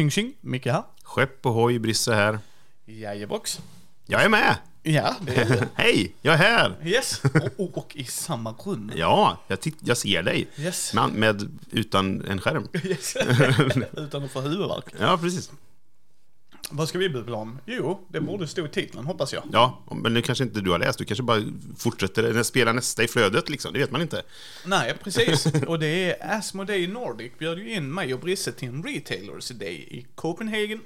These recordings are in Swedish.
Tjing tjing, Micke här. Skepp och hoj, Brisse här. Jajebox. Jag är med! Ja, det är det. Hej, jag är här! Yes. Och, och, och i samma rum. Ja, jag, titt- jag ser dig. Yes. Med, med, utan en skärm. yes. Utan att få huvudvärk. Ja, precis. Vad ska vi bubbla om? Jo, det borde stå i titeln hoppas jag. Ja, men det kanske inte du har läst. Du kanske bara fortsätter, eller spelar nästa i flödet liksom. Det vet man inte. Nej, precis. Och det är Asmodee Nordic bjöd ju in mig och Brisse till en Retailers Day i Copenhagen.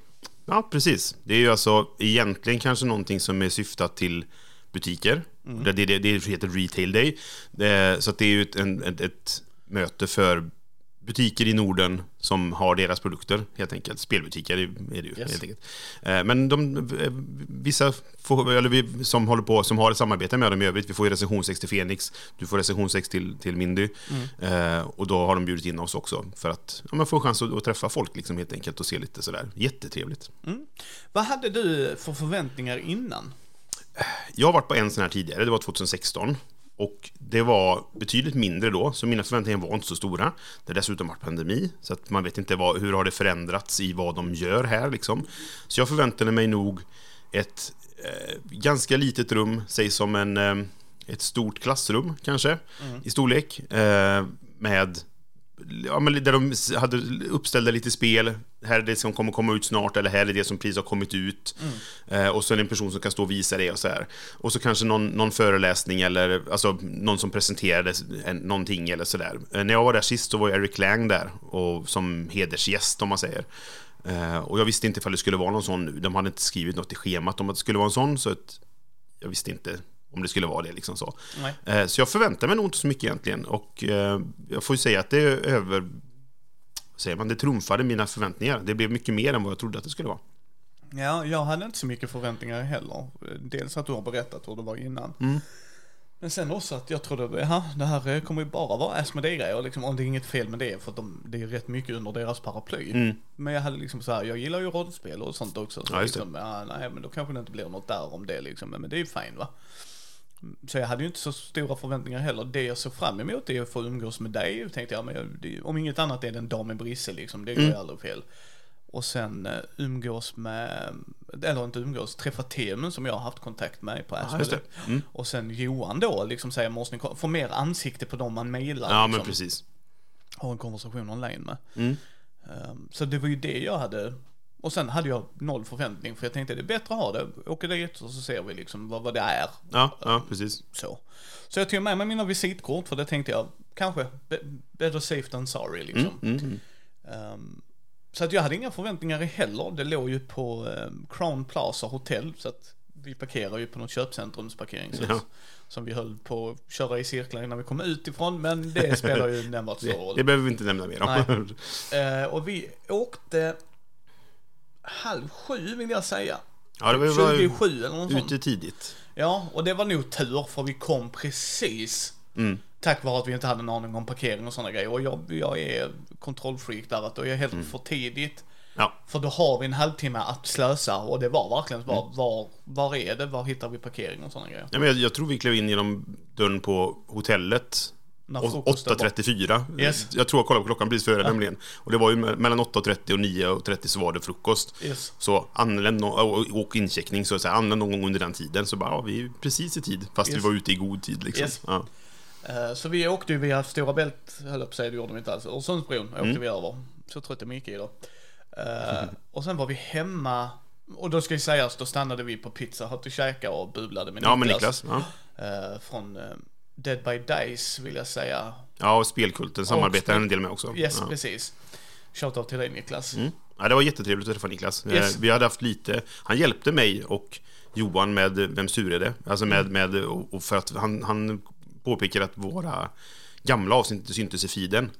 Ja, precis. Det är ju alltså egentligen kanske någonting som är syftat till butiker. Det, det, det, det heter Retail Day. Det, så att det är ju ett, ett, ett möte för butiker i Norden som har deras produkter, helt enkelt. Spelbutiker är det ju, Yes. helt enkelt. Eh, Men de, eh, vissa får, eller vi, som håller på, som har ett samarbete med dem i övrigt, vi får ju recensionsex till Fenix, du får recensionsex till, till Mindy. Eh, och då har de bjudit in oss också för att ja, man får en chans att, att träffa folk liksom, helt enkelt och se lite sådär. Jättetrevligt. Vad hade du för förväntningar innan? Jag har varit på en sån här tidigare, det var 2016. Och det var betydligt mindre då, så mina förväntningar var inte så stora. Det har dessutom varit pandemi, så att man vet inte vad, hur har det förändrats i vad de gör här liksom. Så jag förväntade mig nog ett eh, ganska litet rum, säg som en, eh, ett stort klassrum kanske, i storlek. Eh, med Ja, men där de hade uppställda lite spel. Här är det som kommer komma ut snart, eller här är det som precis har kommit ut. Eh, och så är det en person som kan stå och visa det och så här. Och så kanske någon, någon föreläsning eller alltså, någon som presenterade en, någonting eller så där. Eh, när jag var där sist så var Eric Lang där, och, som hedersgäst om man säger. Eh, och jag visste inte ifall det skulle vara någon sån nu. De hade inte skrivit något i schemat om att det skulle vara en sån, så att jag visste inte om det skulle vara det. Liksom så. Nej. Eh, Så jag förväntar mig nog inte så mycket egentligen. Och eh, jag får ju säga att det över... Säger man, det trumfade mina förväntningar. Det blev mycket mer än vad jag trodde att det skulle vara. Ja, jag hade inte så mycket förväntningar heller. Dels att du har berättat hur det var innan. Men sen också att jag trodde, jaha, det här kommer ju bara vara Asmodee-grejer liksom. Och det är inget fel med det, för att de, det är rätt mycket under deras paraply. Men jag hade liksom så här, jag gillar ju rollspel och sånt också. Så Ja, liksom, ja, nej, men då kanske det inte blir något där om det liksom. Men det är ju fine va. Så jag hade ju inte så stora förväntningar heller. Det jag såg fram emot är att få umgås med dig. Tänkte jag, men det, om inget annat är det en dag med Brisse liksom. Det går ju aldrig fel. Och sen uh, umgås med, eller inte umgås, träffa Temun som jag har haft kontakt med på Asmodee. det. Mm. Och sen Johan då, liksom säga, måste ni få mer ansikte på dem man mejlar. Ja, liksom, men precis. Har en konversation online med. Mm. Um, så det var ju det jag hade. Och sen hade jag noll förväntning för jag tänkte det är bättre att ha det. Åker dit och så ser vi liksom vad, vad det är. Ja, ja, precis. Så. Så jag tog med mig mina visitkort för det tänkte jag kanske be- better safe than sorry liksom. Mm, mm. Ehm, så att jag hade inga förväntningar heller. Det låg ju på um, Crown Plaza Hotel så att vi parkerar ju på något köpcentrumsparkeringshus. Ja. Som vi höll på att köra i cirklar innan vi kom ut ifrån men det spelar ju nämnvärt Det, roll. det behöver vi inte nämna mer om. Eh, och vi åkte halv sju vill jag säga. Ja, det var, var 27 eller något sånt. ute tidigt. Ja, och det var nog tur för vi kom precis. Mm. Tack vare att vi inte hade en aning om parkering och sådana grejer. Och jag, jag är kontrollfreak där, att då är jag helt Mm. för tidigt. Ja, För då har vi en halvtimme att slösa och det var verkligen Mm. bara, var, var är det, var hittar vi parkering och sådana grejer. ja men jag, jag tror vi klev in genom dörren på hotellet När å- frukosten var- 8.34. Yes. Jag tror jag kollade på klockan precis före nämligen. Och det var ju me- mellan 8.30 och 9.30 så var det frukost. Yes. Så anländ no- och, incheckning, så att säga, anländ någon gång under den tiden. Så bara, ja, vi är precis i tid. Fast Yes. vi var ute i god tid liksom. Yes. Ja. Eh, Så vi åkte ju via Stora Bält, höll jag på att säga, det gjorde vi inte alls. Öresundsbron åkte Mm. vi över. Så trött är Micke idag. Eh, och sen var vi hemma, och då ska ju sägas, då stannade vi på Pizza Hut och käkade och bublade med ja, men Niklas. Ja. Eh, från Dead by Dice vill jag säga. ja, och Spelkulten samarbetar spel- en del med också. Yes, ja. precis. Shoutout till dig Niklas. Mm. Ja, det var jättetrevligt att träffa Niklas. Yes. Eh, Vi hade haft lite, han hjälpte mig och Johan med Vem sur är det? Alltså med, med och för att han, han påpekar att våra gamla avsnitt inte syntes i feeden.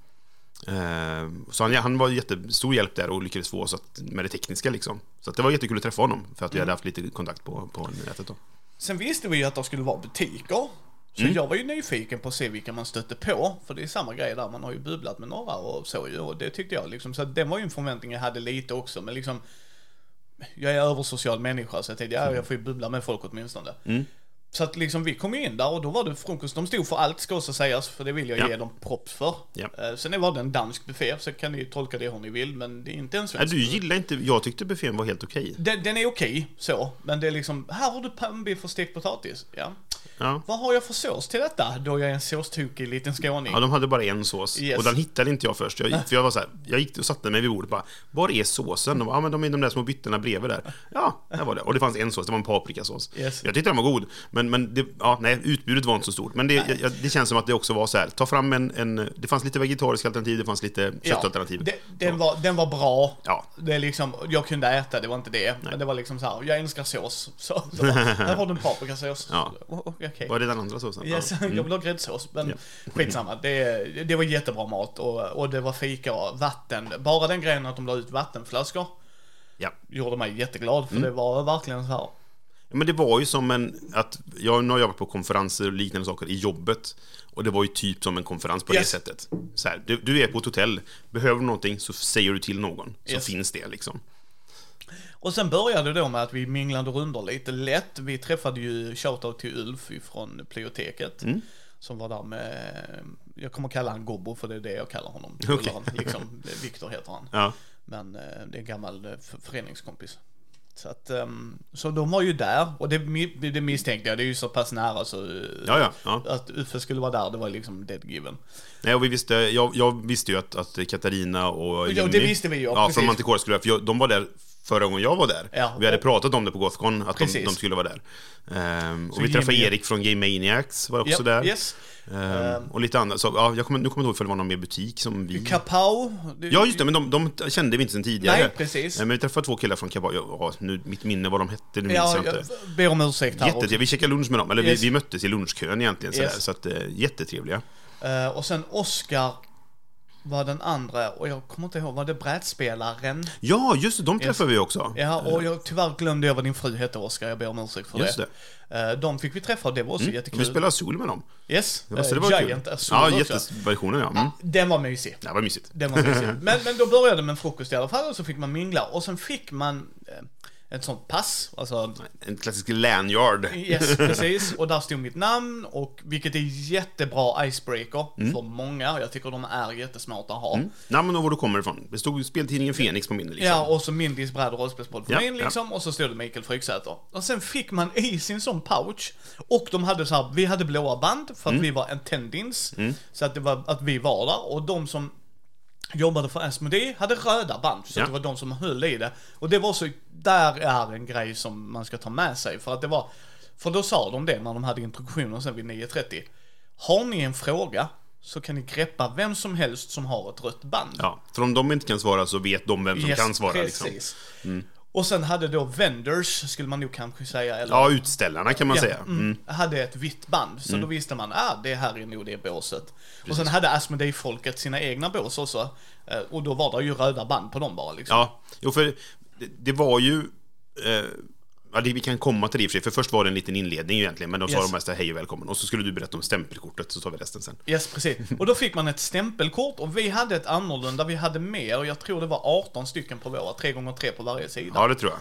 Eh, Så han, han var jättestor hjälp där och lyckades få oss att, med det tekniska liksom. Så det var jättekul att träffa honom för att vi hade haft lite kontakt på, på nätet då. Sen visste vi ju att det skulle vara butiker. Så Mm. jag var ju nyfiken på att se vilka man stötte på. För det är samma grej där, man har ju bubblat med några och så ju. Och det tyckte jag liksom. Så det var ju en förväntning jag hade lite också. Men liksom, jag är översocial människa så jag tänkte, ja jag får ju bubbla med folk åtminstone. Mm. Så att liksom vi kom ju in där och då var det frukost. De stod för allt ska också sägas, för det vill jag Ja. ge dem props för. Ja. Eh, Sen var det en dansk buffé, så kan ni tolka det hur ni vill, men det är inte en Nej, svensk. du gillar inte... Jag tyckte buffén var helt okej. Den, den är okej, så. Men det är liksom, här har du pannbiff och stekt potatis. Ja. Ja. Vad har jag för sås till detta? Då jag är en såstokig liten skåning. Ja, de hade bara en sås. Yes. Och den hittade inte jag först. Jag, gick- för jag var så här, jag gick och satte mig vid bordet och bara, var är såsen? De bara, ja men de är de där små byttorna bredvid där. Ja, där var det. Och det fanns en sås, det var en paprikasås. Yes. Jag tyckte den var god. Men, men det, ja, nej, utbudet var inte så stort. Men det, jag, det känns som att det också var så här, ta fram en, en det fanns lite vegetariska alternativ, det fanns lite köttalternativ. det, den, var, den var bra. Ja. Det är liksom, jag kunde äta, det var inte det. Men det var liksom så här, jag älskar sås. Så, så här har du en paprikasås. Ja. O- o- Okej. Var det den andra såsen? Yes, Ja. Mm. jag vill ha gräddsås. Men skitsamma, det, det var jättebra mat och, och det var fika och vatten. Bara den grejen att de la ut vattenflaskor ja. gjorde mig jätteglad. Mm. För det var verkligen så här. Men det var ju som en, att jag nu har jobbat på konferenser och liknande saker i jobbet. Och det var ju typ som en konferens på Yes. det sättet. Så här, du, du är på ett hotell, behöver du någonting så säger du till någon. Så Yes. finns det liksom. Och sen började det då med att vi minglade rundor lite lätt. Vi träffade ju shoutout till Ulf från Plioteket. Mm. Som var där med, jag kommer kalla han Gobbo för det är det jag kallar honom. Okej. Polaren, Liksom, Viktor heter han. Ja. Men eh, det är en gammal eh, föreningskompis. Så att, ehm, så de var ju där och det, det misstänkte jag, det är ju så pass nära så Ja, ja, ja. att Uffe skulle vara där, det var liksom dead given. Nej, och vi visste, jag, jag visste ju att, att Katarina och Ja, det visste vi ju, Ja, precis. från Manticore skulle för jag, de var där förra gången jag var där. Ja, vi hade pratat om det på Gothcon, att de, de skulle vara där. Ehm, och vi träffade Erik från Game Maniacs, var också Ja, där. Yes. Ehm, och lite annat. Så, ja, jag kommer, nu kommer jag inte ihåg för det var någon mer butik som vi... Kapow. det- Ja, just det, men de, de kände vi inte sen tidigare. Nej, precis. Eh, Men vi träffade två killar från Kabal. Ja, nu, mitt minne vad de hette, nu minns Ja, jag jag inte. ber om ursäkt här. Jättetrevliga. Vi käkade lunch med dem, eller Yes. vi, vi möttes i lunchkön egentligen. Sådär, Yes. Så att, eh, jättetrevliga. Eh, och sen Oscar var den andra, och jag kommer inte ihåg, var det brädspelaren? Ja, just det, de träffade vi också. Ja, och jag, tyvärr glömde jag vad din fru hette Oscar, jag ber om ursäkt för Just det. Eh, de fick vi träffa och det var också jättekul. Vi spelade Azul med dem. Yes, Ja, så eh, det var Giant. Azul Ja, också. jättesversionen ja. Mm. Den var mysig. Det var mysigt. Den var mysig. men, men då började det med en frukost i alla fall och så fick man mingla och sen fick man eh, ett sånt pass, alltså En klassisk lanyard. Yes, precis. Och där stod mitt namn och vilket är jättebra icebreaker Mm. för många. Jag tycker de är jättesmarta att ha. Namn och var du kommer ifrån. Det stod speltidningen Fenix på min liksom. Ja, och så Mindys bräd och rollspelspodd för Ja, min liksom. Och så stod det Mikael Fryksäter. Och sen fick man i sin sån pouch. Och de hade så här, vi hade blåa band för Mm. att vi var attendings. Så att det var att vi var där. Och de som jobbade för Asmodee hade röda band. Så Ja. det var de som höll i det. Och det var så, där är en grej som man ska ta med sig. För att det var, för då sa de det när de hade introduktionen sen vid 9.30. Har ni en fråga så kan ni greppa vem som helst som har ett rött band. Ja, för om de inte kan svara så vet de vem som Yes, kan svara. Liksom. precis. Och sen hade då vendors, skulle man nog kanske säga, eller Ja, utställarna kan man Ja, säga. mm, Mm. hade ett vitt band. Så då visste man, ah, det här är nog det båset. Och sen hade Asmodee-folket sina egna bås också. Eh, Och då var det ju röda band på dem bara liksom. Ja, jo, för det, det var ju... Eh, ja, det, vi kan komma till det i och för sig, för först var det en liten inledning egentligen, men då sa Yes. de mest hej och välkommen. Och så skulle du berätta om stämpelkortet, så tar vi resten sen. Yes, precis. Och då fick man ett stämpelkort och vi hade ett annorlunda, vi hade mer, jag tror det var 18 stycken på våra, 3 gånger 3 på varje sida. Ja, det tror jag.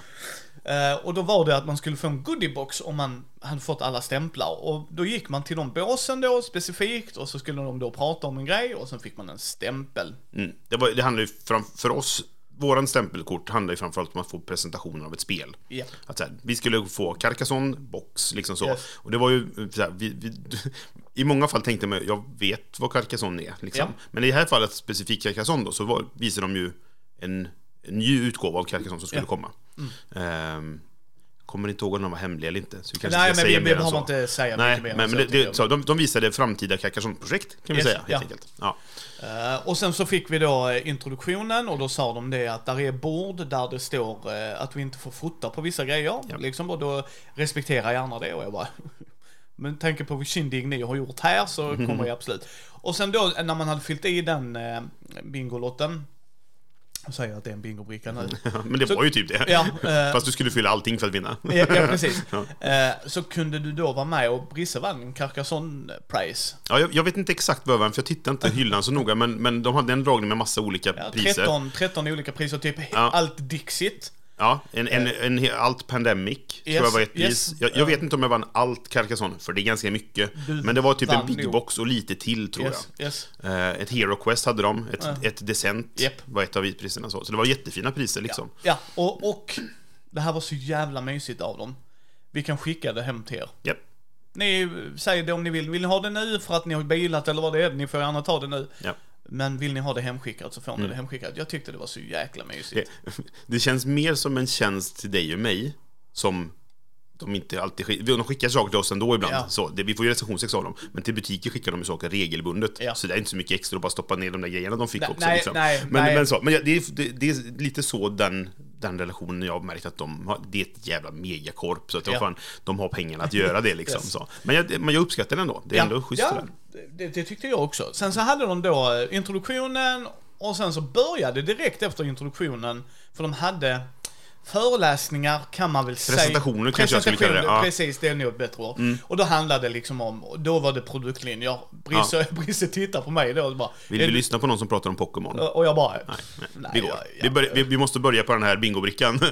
Eh, och då var det att man skulle få en goodiebox om man hade fått alla stämplar. Och då gick man till de båsen då specifikt och så skulle de då prata om en grej och sen fick man en stämpel. Mm. Det, var, det handlar ju fram, för oss, våran stämpelkort handlar ju framförallt om att få presentationen av ett spel. Ja. Att här, vi skulle få Carcassonne, box, liksom så. Yes. Och det var ju här, vi, vi, I många fall tänkte man, jag vet vad Carcassonne är. Liksom. Ja. Men i det här fallet, specifikt Carcassonne då, så var, visade de ju en, en ny utgåva av Carcassonne som skulle Ja. komma. Ehm, kommer inte ihåg om de var hemliga eller inte. Så vi kanske Nej, ska men vi, säga vi behöver inte säga Nej, mycket mer men, det, det, så, de, de visade framtida Carcassonne-projekt, kan vi Yes, säga, helt ja. enkelt. Ja. Eh, och sen så fick vi då eh, introduktionen och då sa de det att där är bord där det står eh, att vi inte får fota på vissa grejer. Ja. Liksom, och då respekterar jag gärna det och jag bara Men tanke på kindig ni har gjort här så kommer jag absolut. Och sen då när man hade fyllt i den eh, bingolotten säger att det är en bingobricka nu. Men det Så- var ju typ det. Ja, eh, Fast du skulle fylla allting för att vinna. Ja, ja precis. Eh, så kunde du då vara med och Brisse vann Carcassonne Prize. Ja, jag, jag vet inte exakt vad det var, för jag tittade inte hyllan så noga, men, men de hade en dragning med massa olika Ja, priser. 13, 13 olika priser, typ Ja. allt Dixit. Ja, en, en, en, allt Pandemic tror jag var ett yes. pris. Jag, jag vet inte om jag vann allt Carcassonne, för det är ganska mycket. Men det var typ en Big. Box och lite till tror Yes, yes. jag. Eh, ett Hero Quest hade de, ett, Ja. ett Descent Japp. var ett av priserna. Så. så det var jättefina priser liksom. Ja, och, och det här var så jävla mysigt av dem. Vi kan skicka det hem till er. Japp. Ni säger det om ni vill. Vill ni ha det nu för att ni har bilat eller vad det är? Ni får gärna ta det nu. Ja. Men vill ni ha det hemskickat så får Mm. ni det hemskickat. Jag tyckte det var så jäkla mysigt. Det, det känns mer som en tjänst till dig och mig, som de inte alltid skickar. De skickar saker till oss ändå ibland. Ja. Så det, vi får ju recensionsex av dem. Men till butiker skickar de ju saker regelbundet. Ja. Så det är inte så mycket extra att bara stoppa ner de där grejerna de fick Nej, också. nej, liksom. nej, men, men, så, men ja, det, är, det, det är lite så den, den relationen jag har märkt att de har. Det är ett jävla megakorp. Så att Ja. ja. fan, de har pengarna att göra det liksom. Yes. så. Men, jag, men jag uppskattar det ändå. Det är ändå schysst ja. Det, det tyckte jag också. Sen så hade de då eh, introduktionen och sen så började direkt efter introduktionen, för de hade föreläsningar kan man väl säga. Presentationer kanske jag skulle kalla det, ja. Mm. Precis, det är nog ett bättre ord. Och då handlade det liksom om, då var det produktlinjer. Brisse, Brisse tittar på mig då och bara... Vill du- lyssna på någon som pratar om Pokémon? Och jag bara... Nej, nej, Nej, vi går. ja, ja. vi, börjar, vi, vi måste börja på den här bingobrickan.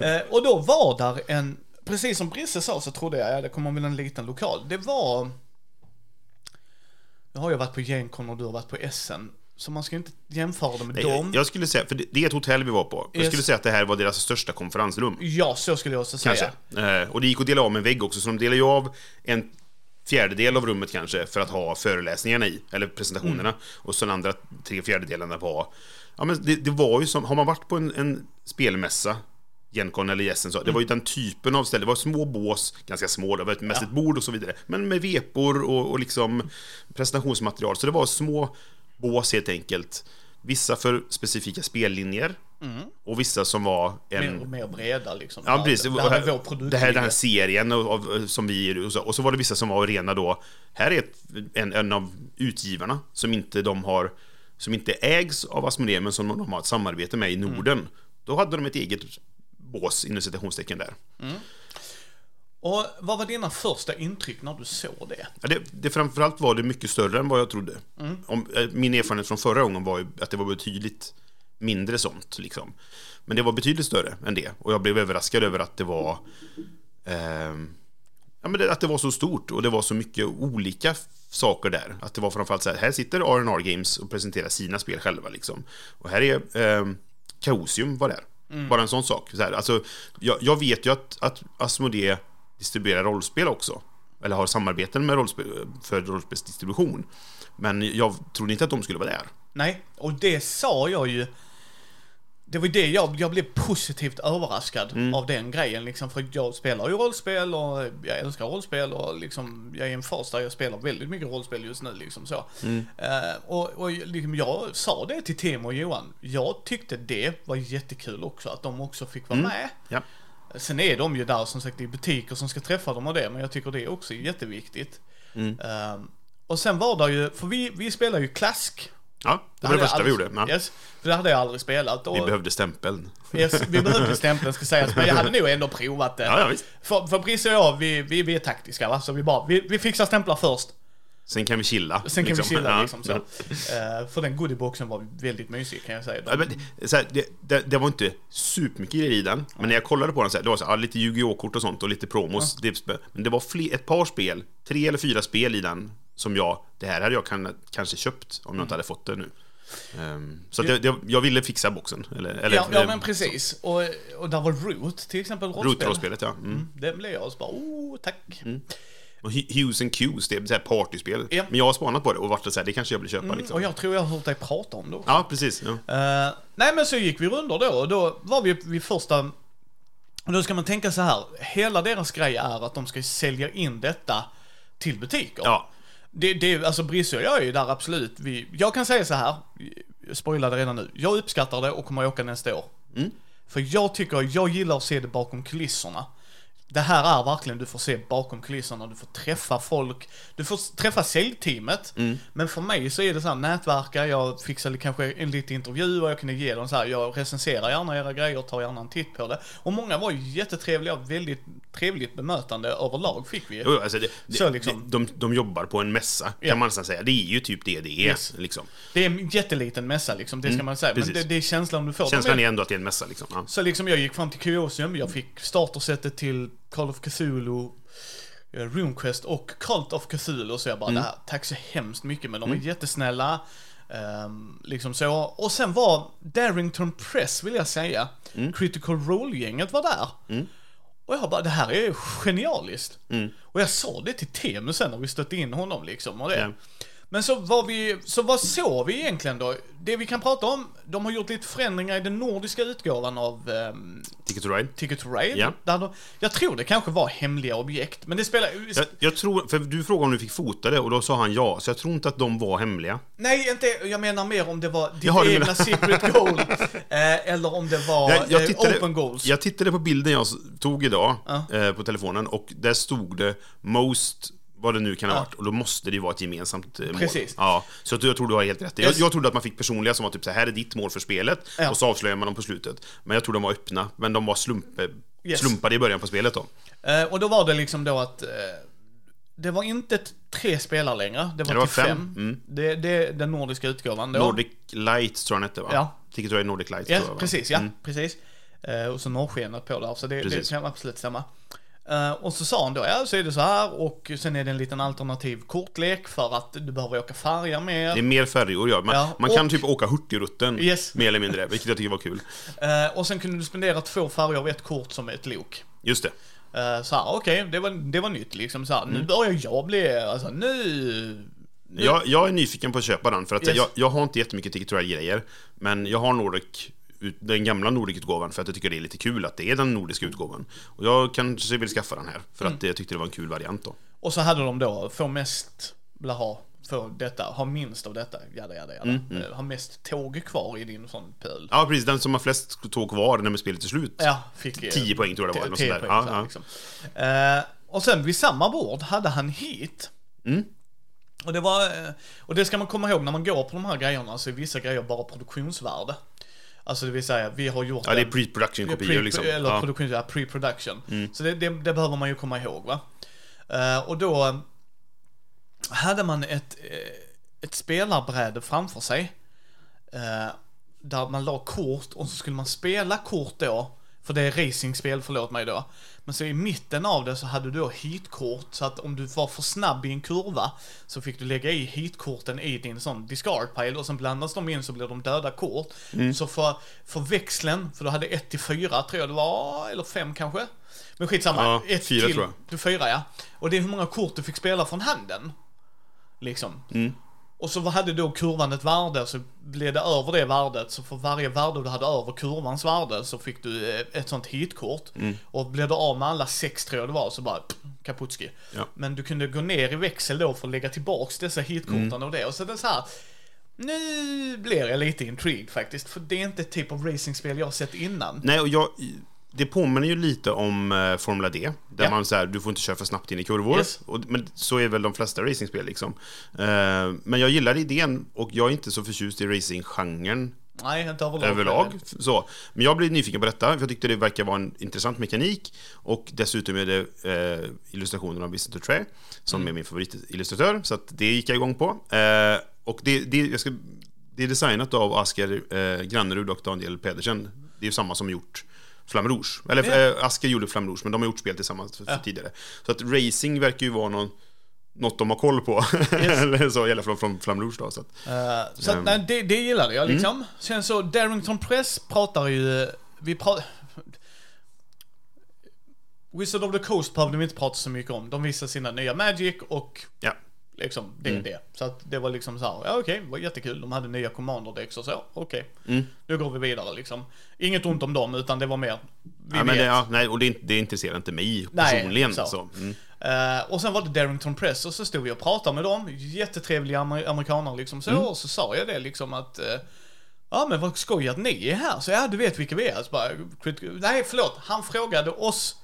Eh, och då var där en, precis som Brisse sa så trodde jag, ja det kommer väl en liten lokal. Det var, nu har jag varit på Gencon och du har varit på Essen. Så man ska inte jämföra det med Nej, dem. Jag skulle säga, för det, det är ett hotell vi var på. Jag Yes. skulle säga att det här var deras största konferensrum. Ja, så skulle jag också säga. Kanske. Eh, och det gick att dela av med en vägg också, så de delade ju av en fjärdedel av rummet kanske för att ha föreläsningarna i, eller presentationerna. Mm. Och så den andra tre fjärdedelarna var... Ja, men det, det var ju som, har man varit på en, en spelmässa, Gencon eller Jessen, så det Mm. var ju den typen av ställe. Det var små bås, ganska små, det var mest Ja. ett bord och så vidare. Men med vepor och, och liksom presentationsmaterial. Så det var små bås helt enkelt. Vissa för specifika spellinjer. Och vissa som var en... Mm. Mer, mer breda liksom. Ja, precis. Det, här är vår produkt. det här, den här serien av, av, som vi och så, och så var det vissa som var rena då. Här är ett, en, en av utgivarna som inte de har som inte ägs av Asmodee men som de har ett samarbete med i Mm. Norden. Då hade de ett eget bås inom citationstecken där. Och vad var dina första intryck när du såg det? Ja, det, det framförallt var det mycket större än vad jag trodde. Mm. Om, eh, min erfarenhet från förra gången var ju att det var betydligt mindre sånt. Liksom. Men det var betydligt större än det. Och jag blev överraskad över att det var ehm, ja, men det, att det var så stort och det var så mycket olika saker där. Att det var framförallt så här, här sitter R&R Games och presenterar sina spel själva liksom. Och här är ehm, Chaosium var där. Bara en sån sak. Så här, alltså, jag, jag vet ju att, att Asmodee distribuerar rollspel också. Eller har samarbeten med rollspel, för rollspelsdistribution. Men jag trodde inte att de skulle vara där. Nej, och det sa jag ju. Det var det jag, jag blev positivt överraskad Mm. av den grejen liksom. För jag spelar ju rollspel och jag älskar rollspel och liksom jag är i en fas där jag spelar väldigt mycket rollspel just nu liksom så. Mm. Eh, och och liksom, jag sa det till Tim och Johan. Jag tyckte det var jättekul också att de också fick vara med. Ja. Sen är de ju där som sagt i butiker som ska träffa dem och det, men jag tycker det är också jätteviktigt. Mm. Ehm, och sen var det ju, för vi, vi spelar ju klask. Ja, det var det första jag vi aldrig- gjorde. Ja. Yes, för det hade jag aldrig spelat. Och, Vi behövde stämpeln. yes, vi behövde stämpeln ska sägas, men jag hade nog ändå provat det. Ja, ja, visst. För, för Brisse och jag, vi, vi, vi är taktiska va, så vi bara, vi, vi fixar stämplar först. Sen kan vi chilla. Sen kan vi chilla liksom så. Eh, för den goodieboxen var väldigt mysig kan jag säga. Ja, men, så här, det, det, det var inte supermycket grejer i den, men när jag kollade på den så här, det var så här, lite Yu-Gi-Oh! kort och sånt och lite promos. Det, men det var fler, ett par spel, tre eller fyra spel i den som jag, det här hade jag kan, kanske köpt om jag inte hade fått det nu. Ehm, så det, det, jag ville fixa boxen. Eller, eller, ja, ja eh, men precis. Och, och där var Root till exempel, rollspel. Root-rollspelet, ja. Mm. Mm, det blev jag och så bara, oh, tack. Och Hu- Hughes and Cues, det är ett partyspel. Ja. Men jag har spanat på det och varit så här, det kanske jag vill köpa Mm, liksom. och jag tror jag har hört dig prata om det också. Ja, precis. Ja. Eh, nej men så gick vi rundor då och då var vi vid första... Och då ska man tänka så här, hela deras grej är att de ska sälja in detta till butiker. ja. Det, det, alltså Brisse jag är ju där absolut. Vi, jag kan säga så här, jag spoilade redan nu. Jag uppskattar det och kommer att åka nästa år. Mm. För jag tycker, jag gillar att se det bakom kulisserna. Det här är verkligen, du får se bakom kulisserna, du får träffa folk, du får träffa säljteamet. Mm. Men för mig så är det så här, nätverka, jag fixade kanske en liten intervju och jag kunde ge dem så här, jag recenserar gärna era grejer, tar gärna en titt på det. Och många var ju jättetrevliga, väldigt trevligt bemötande överlag fick vi. Jo, alltså det, det, Så liksom. de, de jobbar på en mässa, kan Ja. man nästan säga. Det är ju typ det det är. Yes. Liksom. Det är en jätteliten mässa liksom, det ska man säga. Men Mm, det, det är känslan du får. De Känslan är- ändå att det är en mässa. Liksom. Ja. Så liksom jag gick fram till Kyosium, jag fick startersättet till Call of Cthulhu, eh, RuneQuest och Cult of Cthulhu. Så jag bara, det här, tack så hemskt mycket. Men de är jättesnälla. ehm, liksom så. Och sen var Darrington Press, vill jag säga, Critical Role-gänget var där. Och jag bara, det här är genialiskt. Och jag sa det till Temu sen när vi stötte in honom liksom. Och det. Men så vad, vi, så vad såg vi egentligen då? Det vi kan prata om, de har gjort lite förändringar i den nordiska utgåvan av ehm, Ticket to Ride. Ticket to Ride. Ja. Där de, jag tror det kanske var hemliga objekt, men det spelar... Jag, jag tror, för du frågade om du fick fota det och då sa han ja, så jag tror inte att de var hemliga. Nej, inte, jag menar mer om det var ditt Jaha, egna secret goal, eh, eller om det var Jag, jag, eh, tittade, open goals. jag tittade på bilden jag tog idag Ja. eh, på telefonen och där stod det most vad det nu kan ha varit och då måste det ju vara ett gemensamt eh, mål. Precis. Ja, så jag tror du har helt rätt. Jag, Yes. jag trodde att man fick personliga som var typ så här är ditt mål för spelet Ja. och så avslöjar man dem på slutet. Men jag tror de var öppna, men de var slumpe, Yes. slumpade i början på spelet då. Eh, och då var det liksom då att eh, det var inte tre spelare längre, det var, det var fem. fem. Mm. Det, det den nordiska utgåvan då. Nordic Lights tror jag den hette va? Ja. Ticket to Ride Nordic Lights Ja, tror jag, va? precis, ja, Mm. precis. Eh, och så norrskenet på där, så det, det kan absolut stämma. Eh, och så sa han då, ja så är det så här och sen är det en liten alternativ kortlek för att du behöver åka färja mer. Det är mer färjor ja. Man, Ja, man kan och- typ åka Hurtigrutten Yes. mer eller mindre, vilket jag tycker var kul. Eh, och sen kunde du spendera två färger av ett kort som ett lok. Just det. Uh, så här, okej, det, var, det var nytt liksom. Så här, Mm. Nu börjar jag bli, alltså nu... Jag, jag är nyfiken på att köpa den, för att Yes. jag, jag har inte jättemycket Ticket to Ride-grejer. Men jag har Nordic, den gamla Nordic-utgåvan, för att jag tycker det är lite kul att det är den nordiska utgåvan. Och jag kanske vill skaffa den här, för Mm. att jag tyckte det var en kul variant då. Och så hade de då, få mest, eller ha, få detta, ha minst av detta, jada jada jada. Eh, ha mest tåg kvar i din sån pöl. Ja, precis. Den som har flest tåg kvar när spelet är slut. Ja, fick... eh, 10 poäng tror jag det var, t- något 10 sånt där. poäng, Ja, ja. liksom. Eh, och sen vid samma bord hade han hit. Mm. Och det var, eh, och det ska man komma ihåg när man går på de här grejerna så är vissa grejer bara produktionsvärde. Alltså det vill säga, vi har gjort Ja, det är pre-production-kopior pre, liksom. Eller Ja. Mm. produktion, ja, pre-production. Så det, det, det behöver man ju komma ihåg va. Eh, och då eh, hade man ett, eh, ett spelarbräde framför sig. eh, där man la kort och så skulle man spela kort då. För det är racingspel, förlåt mig då. Men så i mitten av det så hade du då hitkort så att om du var för snabb i en kurva så fick du lägga i hitkorten i din sån discard pile och sen blandas de in så blir de döda kort. Så för, för växeln, för du hade 1 till 4 tror jag det var, eller 5 kanske. Men skitsamma. Ja, ett fyra till, tror jag. Du fyra ja. Och det är hur många kort du fick spela från handen. Liksom. Mm. Och så hade då kurvan ett värde, så blev det över det värdet, så för varje värde du hade över kurvans värde så fick du eh, ett sånt hitkort. Mm. Och blev du av med alla sex tror jag det var, så bara pff, kaputski. Ja. Men du kunde gå ner i växel då för att lägga tillbaks dessa hitkorten Mm. och det. Och så det är så här. Nu blir jag lite intrigued faktiskt, för det är inte ett typ av racingspel jag har sett innan. Nej, och jag, det påminner ju lite om eh, Formula D. Där Ja. man så här, du får inte köra för snabbt in i kurvor. Yes. Och, men så är väl de flesta racingspel liksom. Eh, men jag gillar idén och jag är inte så förtjust i racinggenren Nej, inte överlag. överlag. Så. Men jag blev nyfiken på detta, för jag tyckte det verkar vara en intressant mekanik. Och dessutom är det eh, illustrationen av Vincent Tré, som är min favoritillustratör. Så att det gick jag igång på. Eh, och det, det, jag ska, det är designat av Asker eh, Grannerud och Daniel Pedersen. Det är ju samma som gjort Flamme Rouge. Eller Ja. eh, Asker gjorde Flamme Rouge, men de har gjort spel tillsammans för, för tidigare. Så att racing verkar ju vara någon, något de har koll på. Eller så, i alla fall från Flamme Rouge då. Så att, Eh, så att, Ehm. nej, det, det gillade jag liksom. Mm. Sen så, Darrington Press pratar ju, vi pratar... Wizard of the Coast behövde vi inte prata så mycket om. De visade sina nya Magic och ja. Liksom, det är Mm. det. Så att det var liksom så här, ja okej, det var jättekul. De hade nya commander decks och så, okej. Mm. Nu går vi vidare liksom. Inget ont om dem, utan det var mer, vi ja, men vet. det, ja, nej, och det, det intresserar inte mig Nej, personligen. så. Så. Mm. Eh, och sen var det Darrington Press och så stod vi och pratade med dem, jättetrevliga amer- amerikaner liksom så, Mm. och så sa jag det liksom att eh, Ja men vad skoj att ni är här, så ja du vet vilka vi är. Så bara, nej förlåt, han frågade oss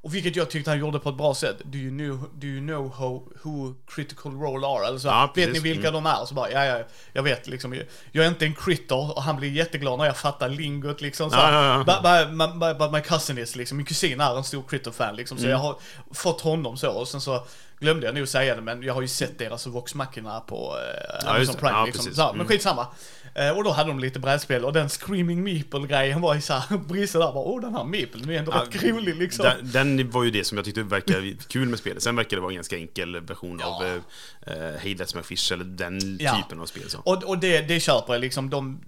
Och vilket jag tyckte han gjorde på ett bra sätt. Do you know, do you know how, who critical role are? Eller så, Ja, vet ni vilka de är? Så bara, ja, ja, jag vet liksom. Jag är inte en critter och han blir jätteglad när jag fattar lingot liksom. Så, Ja, ja, ja. But, but, but, but my cousin is liksom, min kusin är en stor critter-fan liksom. Så Mm. jag har fått honom så. Och sen så glömde jag nog säga det, men jag har ju sett deras Vox Machina på eh, Ja, Amazon det. Prime Ja, liksom. Så, här, men Mm. skitsamma. Eh, och då hade de lite brädspel och den Screaming Meeple-grejen var ju såhär, Brisse där bara, åh den här Meeple, den är ändå rätt rolig liksom. Den, den var ju det som jag tyckte verkade kul med spelet. Sen verkar det vara en ganska enkel version Ja. av eh, eh, Hey That's My Fish, eller den Ja. typen av spel. Så. Och, och det, det köper jag liksom, de,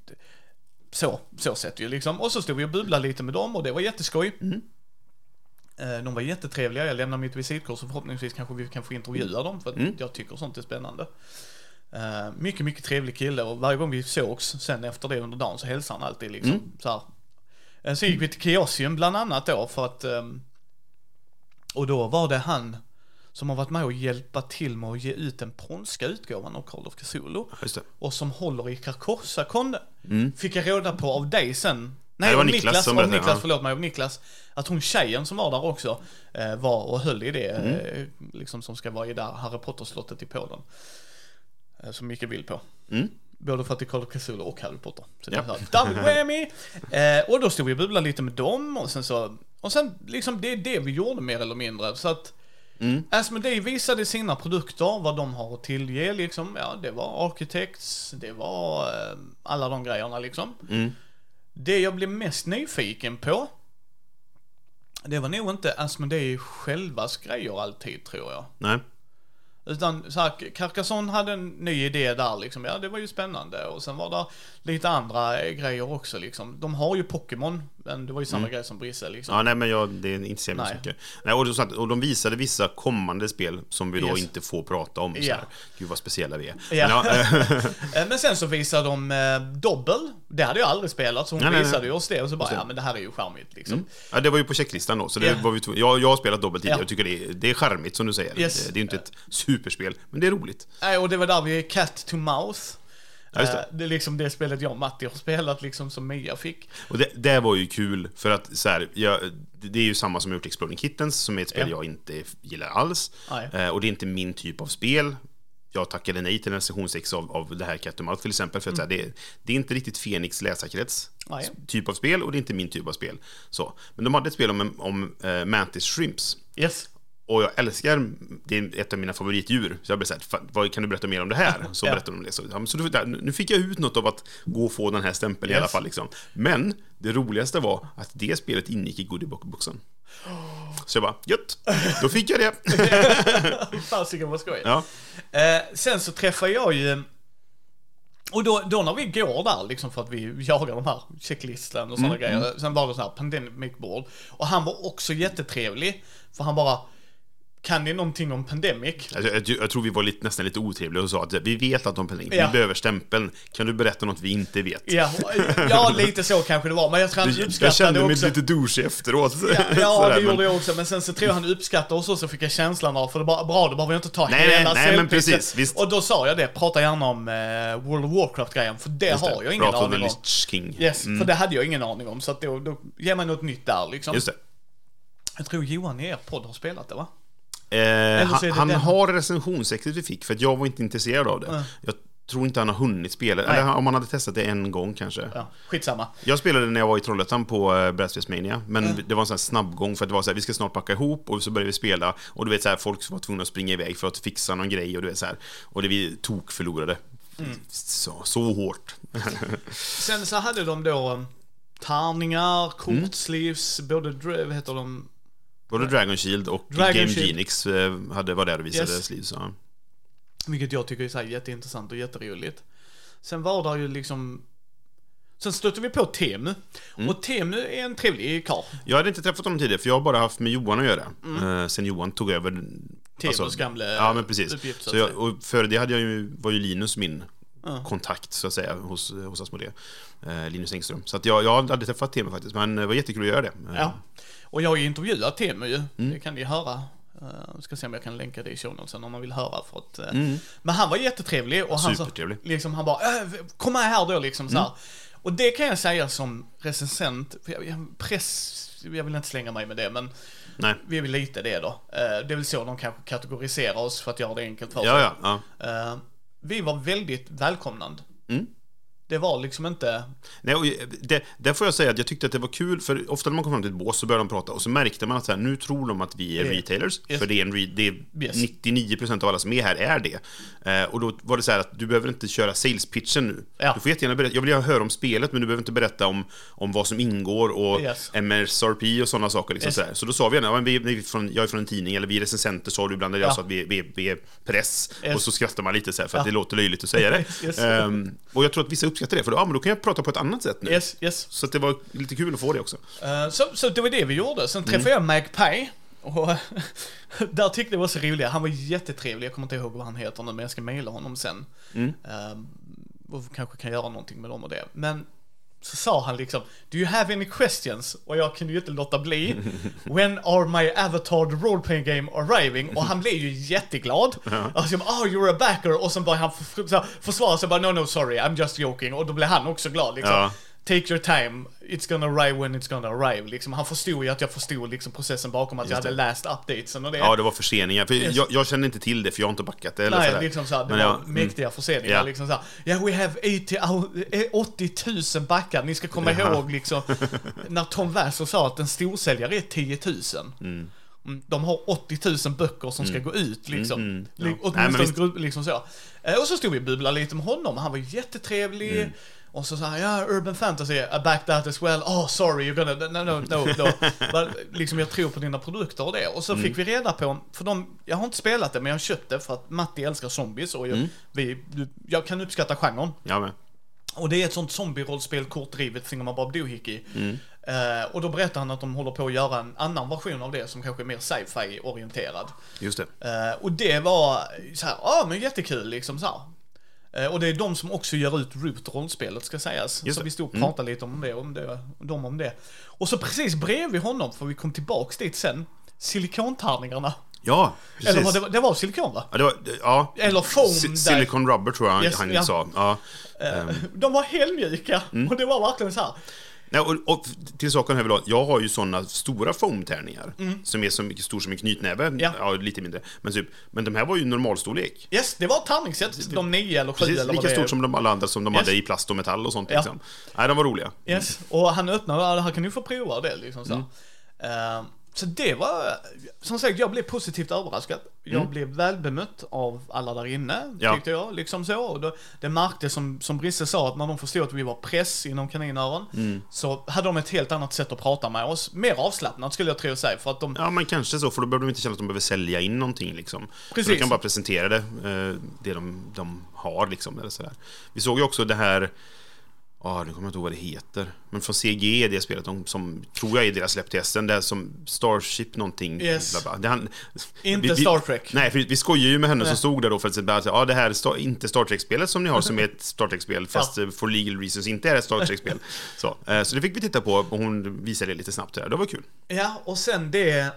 så, så sett ju liksom. Och så stod vi och bubblade lite med dem och det var jätteskoj. Mm. Eh, De var jättetrevliga, jag lämnar mitt visitkort så förhoppningsvis kanske vi kan få intervjua dem för att Mm. jag tycker sånt är spännande. Eh, Mycket, mycket trevlig kille och varje gång vi sågs sen efter det under dagen så hälsade han alltid liksom Mm. så här. Eh, Sen gick vi till Kiosium bland annat då för att ehm, och då var det han som har varit med och hjälpa till med att ge ut den polska utgåvan av Call of Cthulhu och som håller i Carcosa-kon. Fick jag reda på av dig sen. Nej, det var Niklas Niklas, som berättade, Niklas ja. förlåt mig, Niklas. Att hon tjejen som var där också eh, var och höll i det, Mm. eh, liksom som ska vara i där Harry Potter-slottet i Polen. Eh, som Micke vill på. Mm. Både för att det är of Cthulhu och Harry Potter. Så det Ja. är så här, double whammy! Eh, och då stod vi och bubblade lite med dem och sen så, och sen liksom det är det vi gjorde mer eller mindre. Så att Mm. Asmodee visade sina produkter, vad de har att tillge liksom. Ja, det var Architects, det var alla de grejerna liksom. Mm. Det jag blev mest nyfiken på, det var nog inte Asmodee självas grejer alltid tror jag. Nej. Utan så här, Carcassonne hade en ny idé där liksom, ja det var ju spännande. Och sen var det lite andra grejer också liksom. De har ju Pokémon, men det var ju samma grej som Brisse liksom. Ja, nej, men jag, det intresserar mig så Nej. mycket. Nej, och, så att- och de visade vissa kommande spel som vi då Yes. inte får prata om. Så Ja. här. Gud vad speciella vi är. Ja. Men, ja, eh, Men sen så visade de eh, Dobbel, det hade jag aldrig spelat, så hon Nej, nej, nej. visade ju oss det och så bara, ja men det här är ju charmigt liksom. ja, det var ju på checklistan då. Så det Ja. var vi, jag, jag har spelat dobbelt tidigare och tycker det är, det är charmigt som du säger. Yes. Det, det är inte ett superspel, men det är roligt. Nej, och det var där vi Cat to Mouth. Ja, det. Eh, det är liksom det spelet jag och Matti har spelat liksom som Mia fick. Och det, det var ju kul, för att så här, jag, det är ju samma som gjort Exploding Kittens, som är ett spel Ja. jag inte gillar alls. Eh, och det är inte min typ av spel. Jag tackade nej till en recensionsex av, av det här Cat Mouth till exempel, för att så här, det, det är inte riktigt Fenix läsarkrets Nej. typ av spel, och det är inte min typ av spel. Så. Men de hade ett spel om, om eh, Mantis Shrimps. Yes. Och jag älskar, det är ett av mina favoritdjur. Så jag blev såhär, "Fan, vad kan du berätta mer om det här? Så Ja. berättade de det. Så, ja, så nu fick jag ut något av att gå och få den här stämpeln i Yes. alla fall. Liksom. Men det roligaste var att det spelet ingick i goodieboxen. Så jag bara, gött, då fick jag det. Fasiken vad skoj. Ja, Eh, sen så träffar jag ju och då, då när vi går där liksom för att vi jagar de här checklistan och sådana Mm, grejer. Sen var det så här pandemic board. Och han var också jättetrevlig. För han bara, kan ni någonting om pandemic? jag, jag, jag tror vi var lite, nästan lite otrevliga och sa att vi vet att de pengar, Ja. vi behöver stämpeln. Kan du berätta något vi inte vet? Ja, ja, lite så kanske det var. Men jag tror han Du, jag uppskattade kände mig också. lite douchig efteråt. Ja, ja det men- gjorde jag också. Men sen så tror jag han uppskattade oss och så fick jag känslan av, för det bara, bra, då behöver jag inte ta Nej, hela nej, men cellpixeln. precis, visst. Och då sa jag det, prata gärna om eh, World of Warcraft-grejen, för det Just det. har jag ingen Prat om aning om. King. Yes, för det hade jag ingen aning om. Så att då, då ger man något nytt där liksom. Just det. Jag tror Johan i er podd har spelat det va? Eh, han han har recensionsexet vi fick, för att jag var inte intresserad av det. Jag tror inte han har hunnit spela, Nej. eller om han hade testat det en gång kanske. Ja, skitsamma. Jag spelade när jag var i Trollhättan på uh, Brädspelsmania, men det var en sån här snabbgång för att det var så här, vi ska snart packa ihop och så började vi spela och du vet så här, folk var tvungna att springa iväg för att fixa någon grej och du vet så här, och det vi tok förlorade. Mm. Så, så hårt. Sen så hade de då um, tärningar, Mm. kortslivs, både, dr- vad heter de? Både Dragon Shield och Dragon Game Shield. Genix eh, hade, var där och visade Yes. sleeves. Ja. Vilket jag tycker är så jätteintressant och jätteroligt. Sen var det ju liksom Sen stötte vi på Temu. Mm. Och Temu är en trevlig karl. Jag hade inte träffat honom tidigare, för jag har bara haft med Johan att göra. Eh, sen Johan tog över... Temus Mm. gamla Ja, men precis. uppgift, så Så jag, och före det hade jag ju, var ju Linus min kontakt, så att säga, hos, hos Asmodee. Eh, Linus Engström. Så att jag, jag hade träffat Temu faktiskt, men det var jättekul att göra det. Eh, Ja. Och jag har ju intervjuat Temu ju. Mm. Det kan ni höra. Uh, ska se om jag kan länka det i show notesen om man vill höra. För att, uh, Mm. Men han var jättetrevlig och han, så, liksom, han bara äh, kom med här då liksom så här. Och det kan jag säga som recensent, jag, press, jag vill inte slänga mig med det, men Nej. vi är väl lite det då. Eh, det är väl så de kanske kategoriserar oss för att göra det enkelt för sig. Ja, ja, ja. Vi var väldigt välkomnande. Mm. Det var liksom inte, Nej, och det, där får jag säga att jag tyckte att det var kul, för ofta när man kom fram till ett bås så började de prata och så märkte man att så här, nu tror de att vi är Det- retailers, Yes. för det är, en re, det är Yes. 99% av alla som är här är det. Eh, och då var det så här att du behöver inte köra sales-pitchen nu. Ja. Du får jättegärna berätta, jag vill gärna höra om spelet, men du behöver inte berätta om, om vad som ingår och Yes. MSRP och sådana saker. Liksom, så, så då sa vi gärna, ja, vi, vi från, jag är från en tidning, eller vi är recensenter, sa du ibland, eller jag Ja. sa att vi, vi, vi är press. Och så skrattar man lite så här, för att det låter löjligt att säga det. Ehm, och jag tror att vissa uppskattar det, för då, ja, men då kan jag prata på ett annat sätt nu. yes, yes. Så det var lite kul att få det också. Eh, så, så det var det vi gjorde. Sen träffade jag Magpie. Och där tyckte jag var så roligt. Han var jättetrevlig. Jag kommer inte ihåg vad han heter nu, men jag ska mejla honom sen. Mm. Eh, och kanske kan göra någonting med dem och det. Men så sa han liksom, Do you have any questions? Och jag kunde ju inte låta bli. When are my avatar the role playing game arriving? Och han blev ju jätteglad. Alltså, jag bara, oh you're a backer. Och sen började han så försvara sig, bara no no sorry, I'm just joking. Och då blev han också glad liksom. Ja. Take your time, it's gonna arrive when it's gonna arrive. Liksom, han förstod ju att jag förstod liksom, processen bakom att jag Just hade det. läst updatesen och det. Ja, det var förseningar. För Yes. jag, jag kände inte till det, för jag har inte backat det. Eller Nej, sådär. liksom såhär, det Men var ja, mm. mäktiga förseningar. Ja. Liksom såhär, yeah we have 80, au- eh, 80 000 backar. Ni ska komma Jaha. ihåg liksom, när Tom Wasser sa att en storsäljare är 10 000. Mm, De har 80 000 böcker som ska gå ut liksom. Mm, ja. Li- Nej, men Åtminstone liksom så. Eh, Och så stod vi och bubblade lite med honom. Han var jättetrevlig. Mm. Och så sa han, ja, urban fantasy, I back that as well. Oh, sorry, you're gonna, no, no, no, no. Men, liksom, jag tror på dina produkter och det. Och så Mm. fick vi reda på, för de, jag har inte spelat det, men jag har köpt det för att Matti älskar zombies och jag, Mm. vi, jag kan uppskatta genren. Jag med. Och det är ett sånt zombie-rollspel, kortdrivet, Thingamabob Doohickey. Mm. Eh, och då berättar han att de håller på att göra en annan version av det som kanske är mer sci-fi orienterad. Just det. Eh, och det var så här, ja men jättekul liksom så här. Eh, och det är de som också gör ut Root-rollspelet ska sägas. Just så det. vi stod och Mm. pratade lite om det, om det, de om det. Och så precis bredvid honom, för vi kom tillbaks dit sen, silikontärningarna. Ja, precis. Eller det, var- det var silikon va? Ja, det var, ja. Eller foam. Silicon rubber tror jag han, Yes, han ja. sa. Ja. Eh, De var helmjuka Mm. och det var verkligen så här. Nej, och, och till saken här vill jag, jag har ju sådana stora foamtärningar Mm. som är så mycket stor som en knytnäve. Ja. lite mindre. Men, typ, men de här var ju normalstorlek. Yes, det var tärningssätt. De nio eller sju Precis, eller lika stort som de alla andra som de Yes. hade i plast och metall och sånt. Ja. Liksom. Nej, de var roliga. Yes, och han öppnade, ja, här kan du få prova det liksom så. Mm. Eh, så det var, som sagt, jag blev positivt överraskad. Jag blev väl bemött av alla där inne, Mm. Ja. tyckte jag. Liksom så. Och då, det märktes som, som Brisse sa, att när de förstod att vi var press inom kaninöron, Mm. så hade de ett helt annat sätt att prata med oss. Mer avslappnat skulle jag tro säga, för att de, Ja, men kanske så, för då behöver de inte känna att de behöver sälja in någonting. Liksom. Precis. De kan bara presentera det, eh, det de, de har. Liksom, eller sådär. Vi såg ju också det här, ja, nu kommer jag inte ihåg vad det heter, men från CG, det spelet, de, som tror jag är deras släpp till SN, det är som Starship någonting. Yes. Bla, bla. Han, Inte Star Trek. Nej, för vi skojar ju med henne Nej. som stod där då för att säga ja, det här är inte Star Trek-spelet som ni har som är ett Star Trek-spel, fast eh, for legal reasons inte är ett Star Trek-spel. Så, eh, så det fick vi titta på och hon visade det lite snabbt där. Det var kul. ja, och sen det,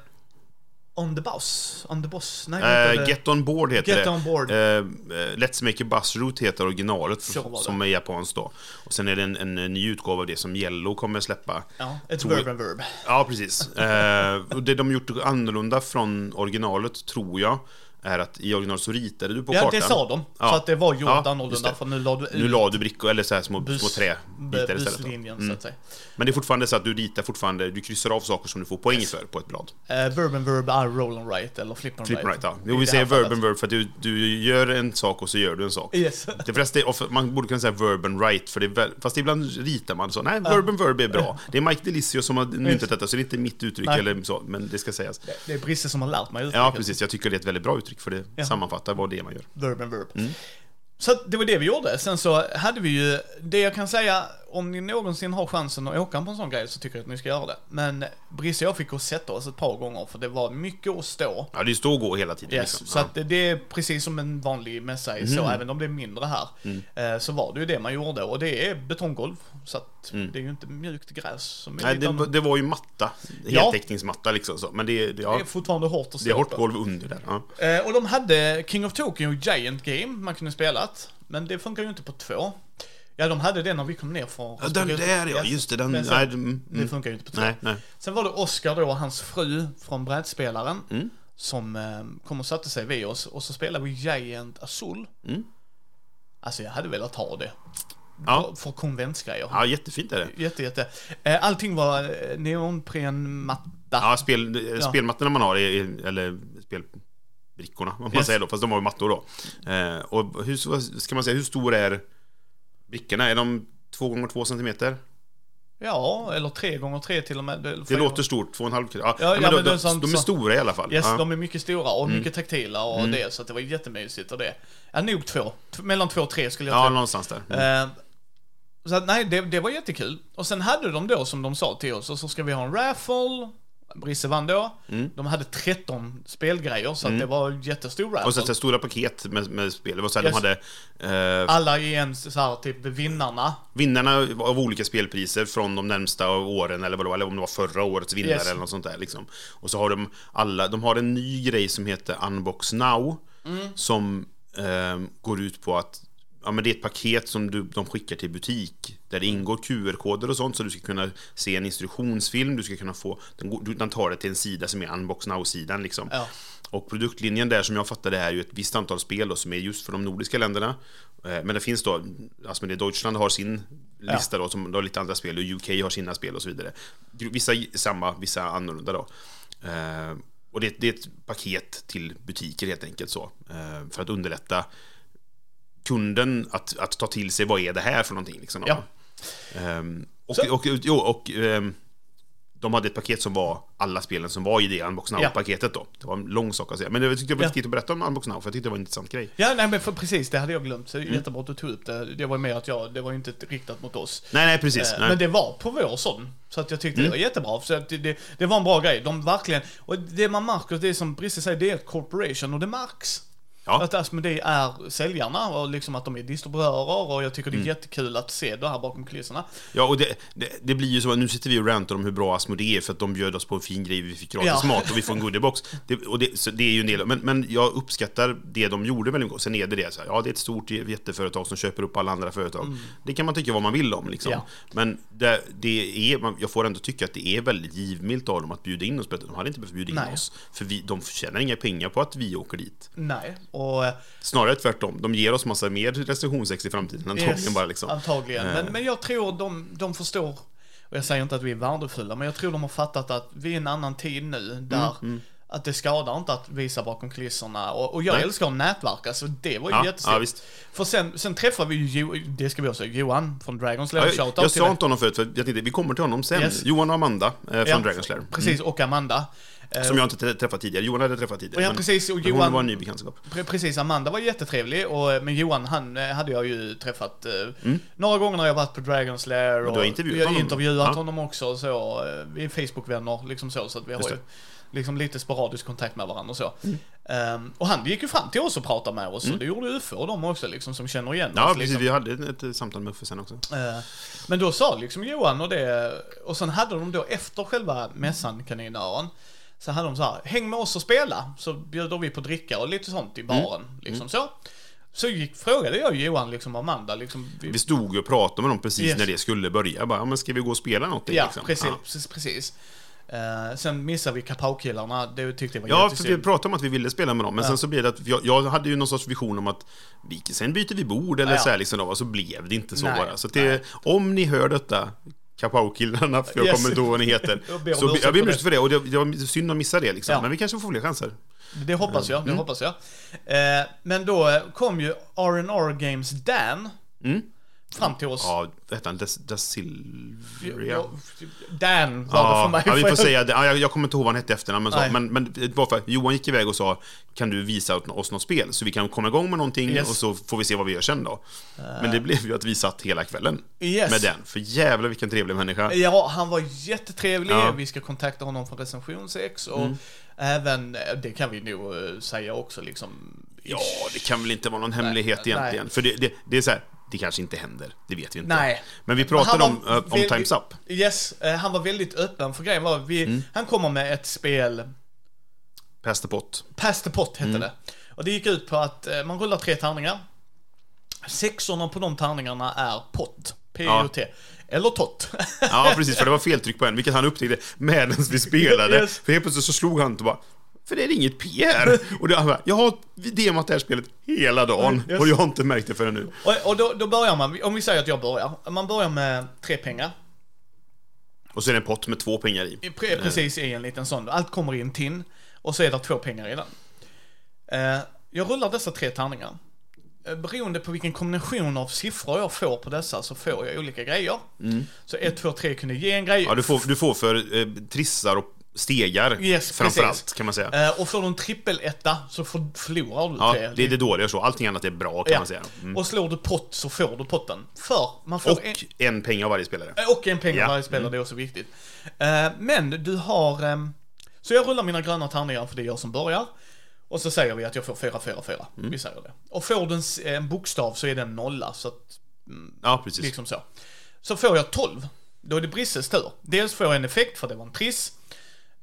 On the Bus, On the Boss, nej Uh? Get On Board heter Get det. On Board. Eh, Let's Make a Bus Route heter originalet, som är japanskt då. Och sen är det en, en, ny utgåva av det som Yellow kommer släppa. Ja, ett Tror- verb and verb. Ja, precis. Och det de gjort annorlunda från originalet, tror jag, är att i originalet så ritade du på Ja, kartan. det sa de. Ja. Så att det var gjort Ja, annorlunda, för nu la du ut Nu la du brickor, eller så här små, Bus- små träbitar istället. Då. busslinjen, så Mm. att säga. Men det är fortfarande så att du ritar fortfarande, du kryssar av saker som du får poäng för på ett blad. Uh, verb and verb är roll and write, eller flip and Flip write. right, ja. Jo, vi säger verb and verb för att du, du gör en sak och så gör du en sak. Yes. Det förresten, man borde kunna säga verb and right, för det är, väl- fast ibland ritar man så. Nej, verb and verb är bra. Det är Mike Delicio som har myntat detta, så det är inte mitt uttryck Nej. eller så, men det ska sägas. Det är Brisse som har lärt mig uttrycket. Ja, precis. Jag tycker det är ett väldigt bra uttryck, för det Ja. sammanfattar vad det är man gör. Verb and verb. Mm. Så det var det vi gjorde. Sen så hade vi ju, det jag kan säga, om ni någonsin har chansen att åka på en sån grej så tycker jag att ni ska göra det. Men Brisse och jag fick gå och sätta oss ett par gånger för det var mycket att stå. Ja, det är stå och gå hela tiden. Yes, liksom. så att det, det är precis som en vanlig mässa i så, Mm. även om det är mindre här. Eh, så var det ju det man gjorde och det är betonggolv. Så att det är ju inte mjukt gräs som är Mm. Nej, det, det var ju matta. Ja. Heltäckningsmatta liksom. Så. Men det, det, Det ja, är fortfarande hårt att stå det är hårt golv under där. Ja. Eh, och de hade King of Tokyo Giant Game man kunde spelat. Men det funkar ju inte på två. Ja, de hade det när vi kom ner från... Ja, den där ja, just det. Den, Men sen- nej, mm, Det mm. funkar ju inte på två. nej, nej. Sen var det Oscar då och hans fru från brädspelaren. Mm. Som eh, kom och satte sig vid oss och så spelade vi Giant Azul. Mm. Alltså jag hade velat ha det. Ja. För konventsgrejer. Ja, jättefint är det. Jätte, jätte. Eh, Allting var eh, neonprenmatta. Ja, spel, Ja. spelmattorna man har, är- eller spelbrickorna, om man Yes. säger då, fast de har ju mattor då. Eh, och hur, vad ska man säga, hur stor är brickorna? Är de två gånger två centimeter? Ja, eller tre gånger tre till och med. Det låter stort, två och en halv kilo. Ja, Ja, ja, men då, de, sånt de är stora i alla fall. Yes, ja. Mm. de är mycket stora och mycket taktila och det, så det var jättemysigt och det. Ja, nog två. Mellan två och tre skulle jag ja, tro. någonstans där. Mm. Eh, så att, nej, det, det var jättekul. Och sen hade de då, som de sa till oss, och så ska vi ha en raffle. Brisse vann då. Mm. De hade 13 spelgrejer, så att det var en jättestor raffle. Och så, så stora paket med, med spel. Det var så här, Yes. de hade eh, Alla i en så här, typ vinnarna. vinnarna av olika spelpriser från de närmsta åren, eller vad det var, eller om det var förra årets vinnare Yes. eller något sånt där. Liksom. Och så har de alla, de har en ny grej som heter Unbox Now, Mm. som eh, går ut på att Ja, men det är ett paket som du, de skickar till butik där det ingår QR-koder och sånt så du ska kunna se en instruktionsfilm, du ska kunna få, den, tar det till en sida som är Unbox Now-sidan liksom. Ja. Och produktlinjen där som jag fattar det är ju ett visst antal spel då, som är just för de nordiska länderna. Eh, Men det finns då, alltså det Deutschland har sin lista då, som har lite andra spel och UK har sina spel och så vidare. Vissa samma, vissa annorlunda då. Eh, Och det, det är ett paket till butiker helt enkelt så. eh, För att underlätta kunden att, att ta till sig vad är det här för någonting. Liksom. Ja. Ehm, och, Så- och, jo, och ehm, de hade ett paket som var alla spelen som var i det Unbox Ja. Now-paketet då. Det var en lång sak att säga. Men jag tyckte det var Ja. viktigt att berätta om Unbox Now, för jag tyckte det var en intressant grej. Ja, nej men för precis, det hade jag glömt. Så Mm. jättebra att du tog upp det. Det var mer att jag, det var ju inte riktat mot oss. Nej, nej, precis. Eh, Nej. Men det var på vår sån. Så att jag tyckte Mm. det var jättebra. Så att det, det, det var en bra grej. De verkligen, och det man märker, det som Brisse säger, det är ett corporation och det märks. Ja. Att Asmodee är säljarna och liksom att de är distributörer och jag tycker Mm. det är jättekul att se det här bakom kulisserna. Ja, och det, det, det blir ju så, nu sitter vi och rantar om hur bra Asmodee är för att de bjöd oss på en fin grej, vi fick gratis Ja. mat och vi får en goodiebox. Det, och det, det är ju en del, men, men jag uppskattar det de gjorde väldigt mycket. Sen är det det, så här, ja det är ett stort jätteföretag som köper upp alla andra företag. Det kan man tycka vad man vill om liksom. Mm. Ja. Men det, det är, jag får ändå tycka att det är väldigt givmilt av dem att bjuda in oss. De hade inte behövt bjuda in Nej. oss. För vi, de tjänar inga pengar på att vi åker dit. Nej, och... eh, Snarare tvärtom, de ger oss massa mer recensionsex i framtiden antagligen yes, bara liksom. Antagligen. Men, Eh. men jag tror de, de förstår, och jag säger inte att vi är värdefulla, men jag tror de har fattat att vi är en annan tid nu där Mm, att det skadar inte att visa bakom kulisserna. Och, och jag Nej. älskar att nätverka, så det var ju Ja, jättestort. ja. För sen, sen träffade vi ju, det ska vi också Johan från Dragon Slayer. Jag, Shoutout jag till sa inte honom förut, för jag tänkte vi kommer till honom sen. Yes. Johan och Amanda eh, från Ja, Dragon Slayer. Precis, och Amanda. Eh, Som jag inte träffat tidigare. Johan hade träffat tidigare. Ja, men- precis, och Johan- hon var en ny bekantskap. Pre- Precis, Amanda var jättetrevlig, och, men Johan han eh, hade jag ju träffat eh, några gånger när jag varit på Dragon Slayer. Och Mm. du har intervjuat jag har honom? intervjuat Ja. honom också, så, eh, vi är Facebook-vänner, liksom så, så att vi har Just ju det. liksom lite sporadisk kontakt med varandra och så. Mm. Ehm, och han gick ju fram till oss och pratade med oss, och det gjorde UFO och de också liksom, som känner igen Ja, oss. precis. Liksom. Vi hade ett, ett samtal med Uffe sen också. Eh, Men då sa liksom Johan och det, och sen hade de då efter själva mässan, Kaninöron, så hade de så här, häng med oss och spela, så bjuder vi på dricka och lite sånt i baren, liksom så. Så gick, frågade jag Johan liksom Amanda, liksom, vi, Vi stod och pratade med dem precis Yes. när det skulle börja. Jag bara, ja, men ska vi gå och spela någonting? ja, liksom? precis, Ja. precis, precis. Eh, sen missade vi Kapow-killarna, det tyckte jag var Ja, för vi pratade om att vi ville spela med dem, men sen så blev det att jag, jag hade ju någon sorts vision om att vi, sen byter vi bord eller Ja. så här liksom då, och så blev det inte så Nej, bara. Så det, om ni hör detta, Kapow-killarna, för jag Yes. kommer inte ihåg vad ni heter. Jag så jag ber om ursäkt för det, och det, det var synd att missa det liksom. Ja. Men vi kanske får fler chanser. Det hoppas jag, det Mm. hoppas jag. Eh, men då kom ju R&R Games Dan fram till oss. Mm. Ja, vad hette han? Silveria? Ja, Dan var det för Ja, mig. ja, vi får säga det. Ja, jag, jag kommer inte ihåg vad han hette efternamn, men, så, Nej. men, men det var för att Johan gick iväg och sa Kan du visa oss något spel? Så vi kan komma igång med någonting Yes. och så får vi se vad vi gör sen då. Men det blev ju att vi satt hela kvällen Yes. med den. För jävlar vilken trevlig människa. Ja, han var jättetrevlig. Ja. Mm. Vi ska kontakta honom för recensionsex och även, eh, det kan vi nog eh, säga också liksom. Ja, det kan väl inte vara någon hemlighet nej. egentligen. För det, det, det är så här, det kanske inte händer. Det vet vi inte. Nej. Men vi pratade om, eh, om väldigt- Times Up. Yes, eh, han var väldigt öppen för grejen var, vi, Mm. han kommer med ett spel, Pass the pot. Pass the pot Mm. hette det. Och det gick ut på att eh, man rullar tre tärningar. Sexorna på de tärningarna är pott. P-O-T. Eller tott. Ja, precis, för det var feltryck på en, vilket han upptäckte medan vi spelade. Yes. För helt plötsligt så slog han och bara för det är inget P här. Och det, han bara, jag har demat det här spelet hela dagen Yes. och jag har inte märkt det förrän nu. och och då, då börjar man, om vi säger att jag börjar. Man börjar med tre pengar. Och så är det en pott med två pengar i. Pre- Precis i en liten sån. Allt kommer i en tin. Och så är det två pengar i den. Eh, jag rullar dessa tre tärningar. Eh, Beroende på vilken kombination av siffror jag får på dessa så får jag olika grejer. Så 1, 2, 3 kunde ge en grej. Mm. Ja, du får, du får för eh, trissar och stegar Yes, framförallt, kan man säga. Eh, och får du en trippeletta så för, förlorar du Ja, det är det dåliga så. Allting annat är bra, kan Ja. man säga. Mm. Och slår du pott så får du potten. För man får en, Och en peng av varje spelare. Eh, Och en peng Ja. varje Mm. spelare, det är också viktigt. Eh, men du har... ehm, så jag rullar mina gröna tärningar för det är jag som börjar. Och så säger vi att jag får 4, 4, 4. Mm. Vi säger det. Och får du en, en bokstav så är det en nolla, så att, Ja, precis. liksom så. Så får jag 12. Då är det Brisses tur. Dels får jag en effekt, för det var en triss.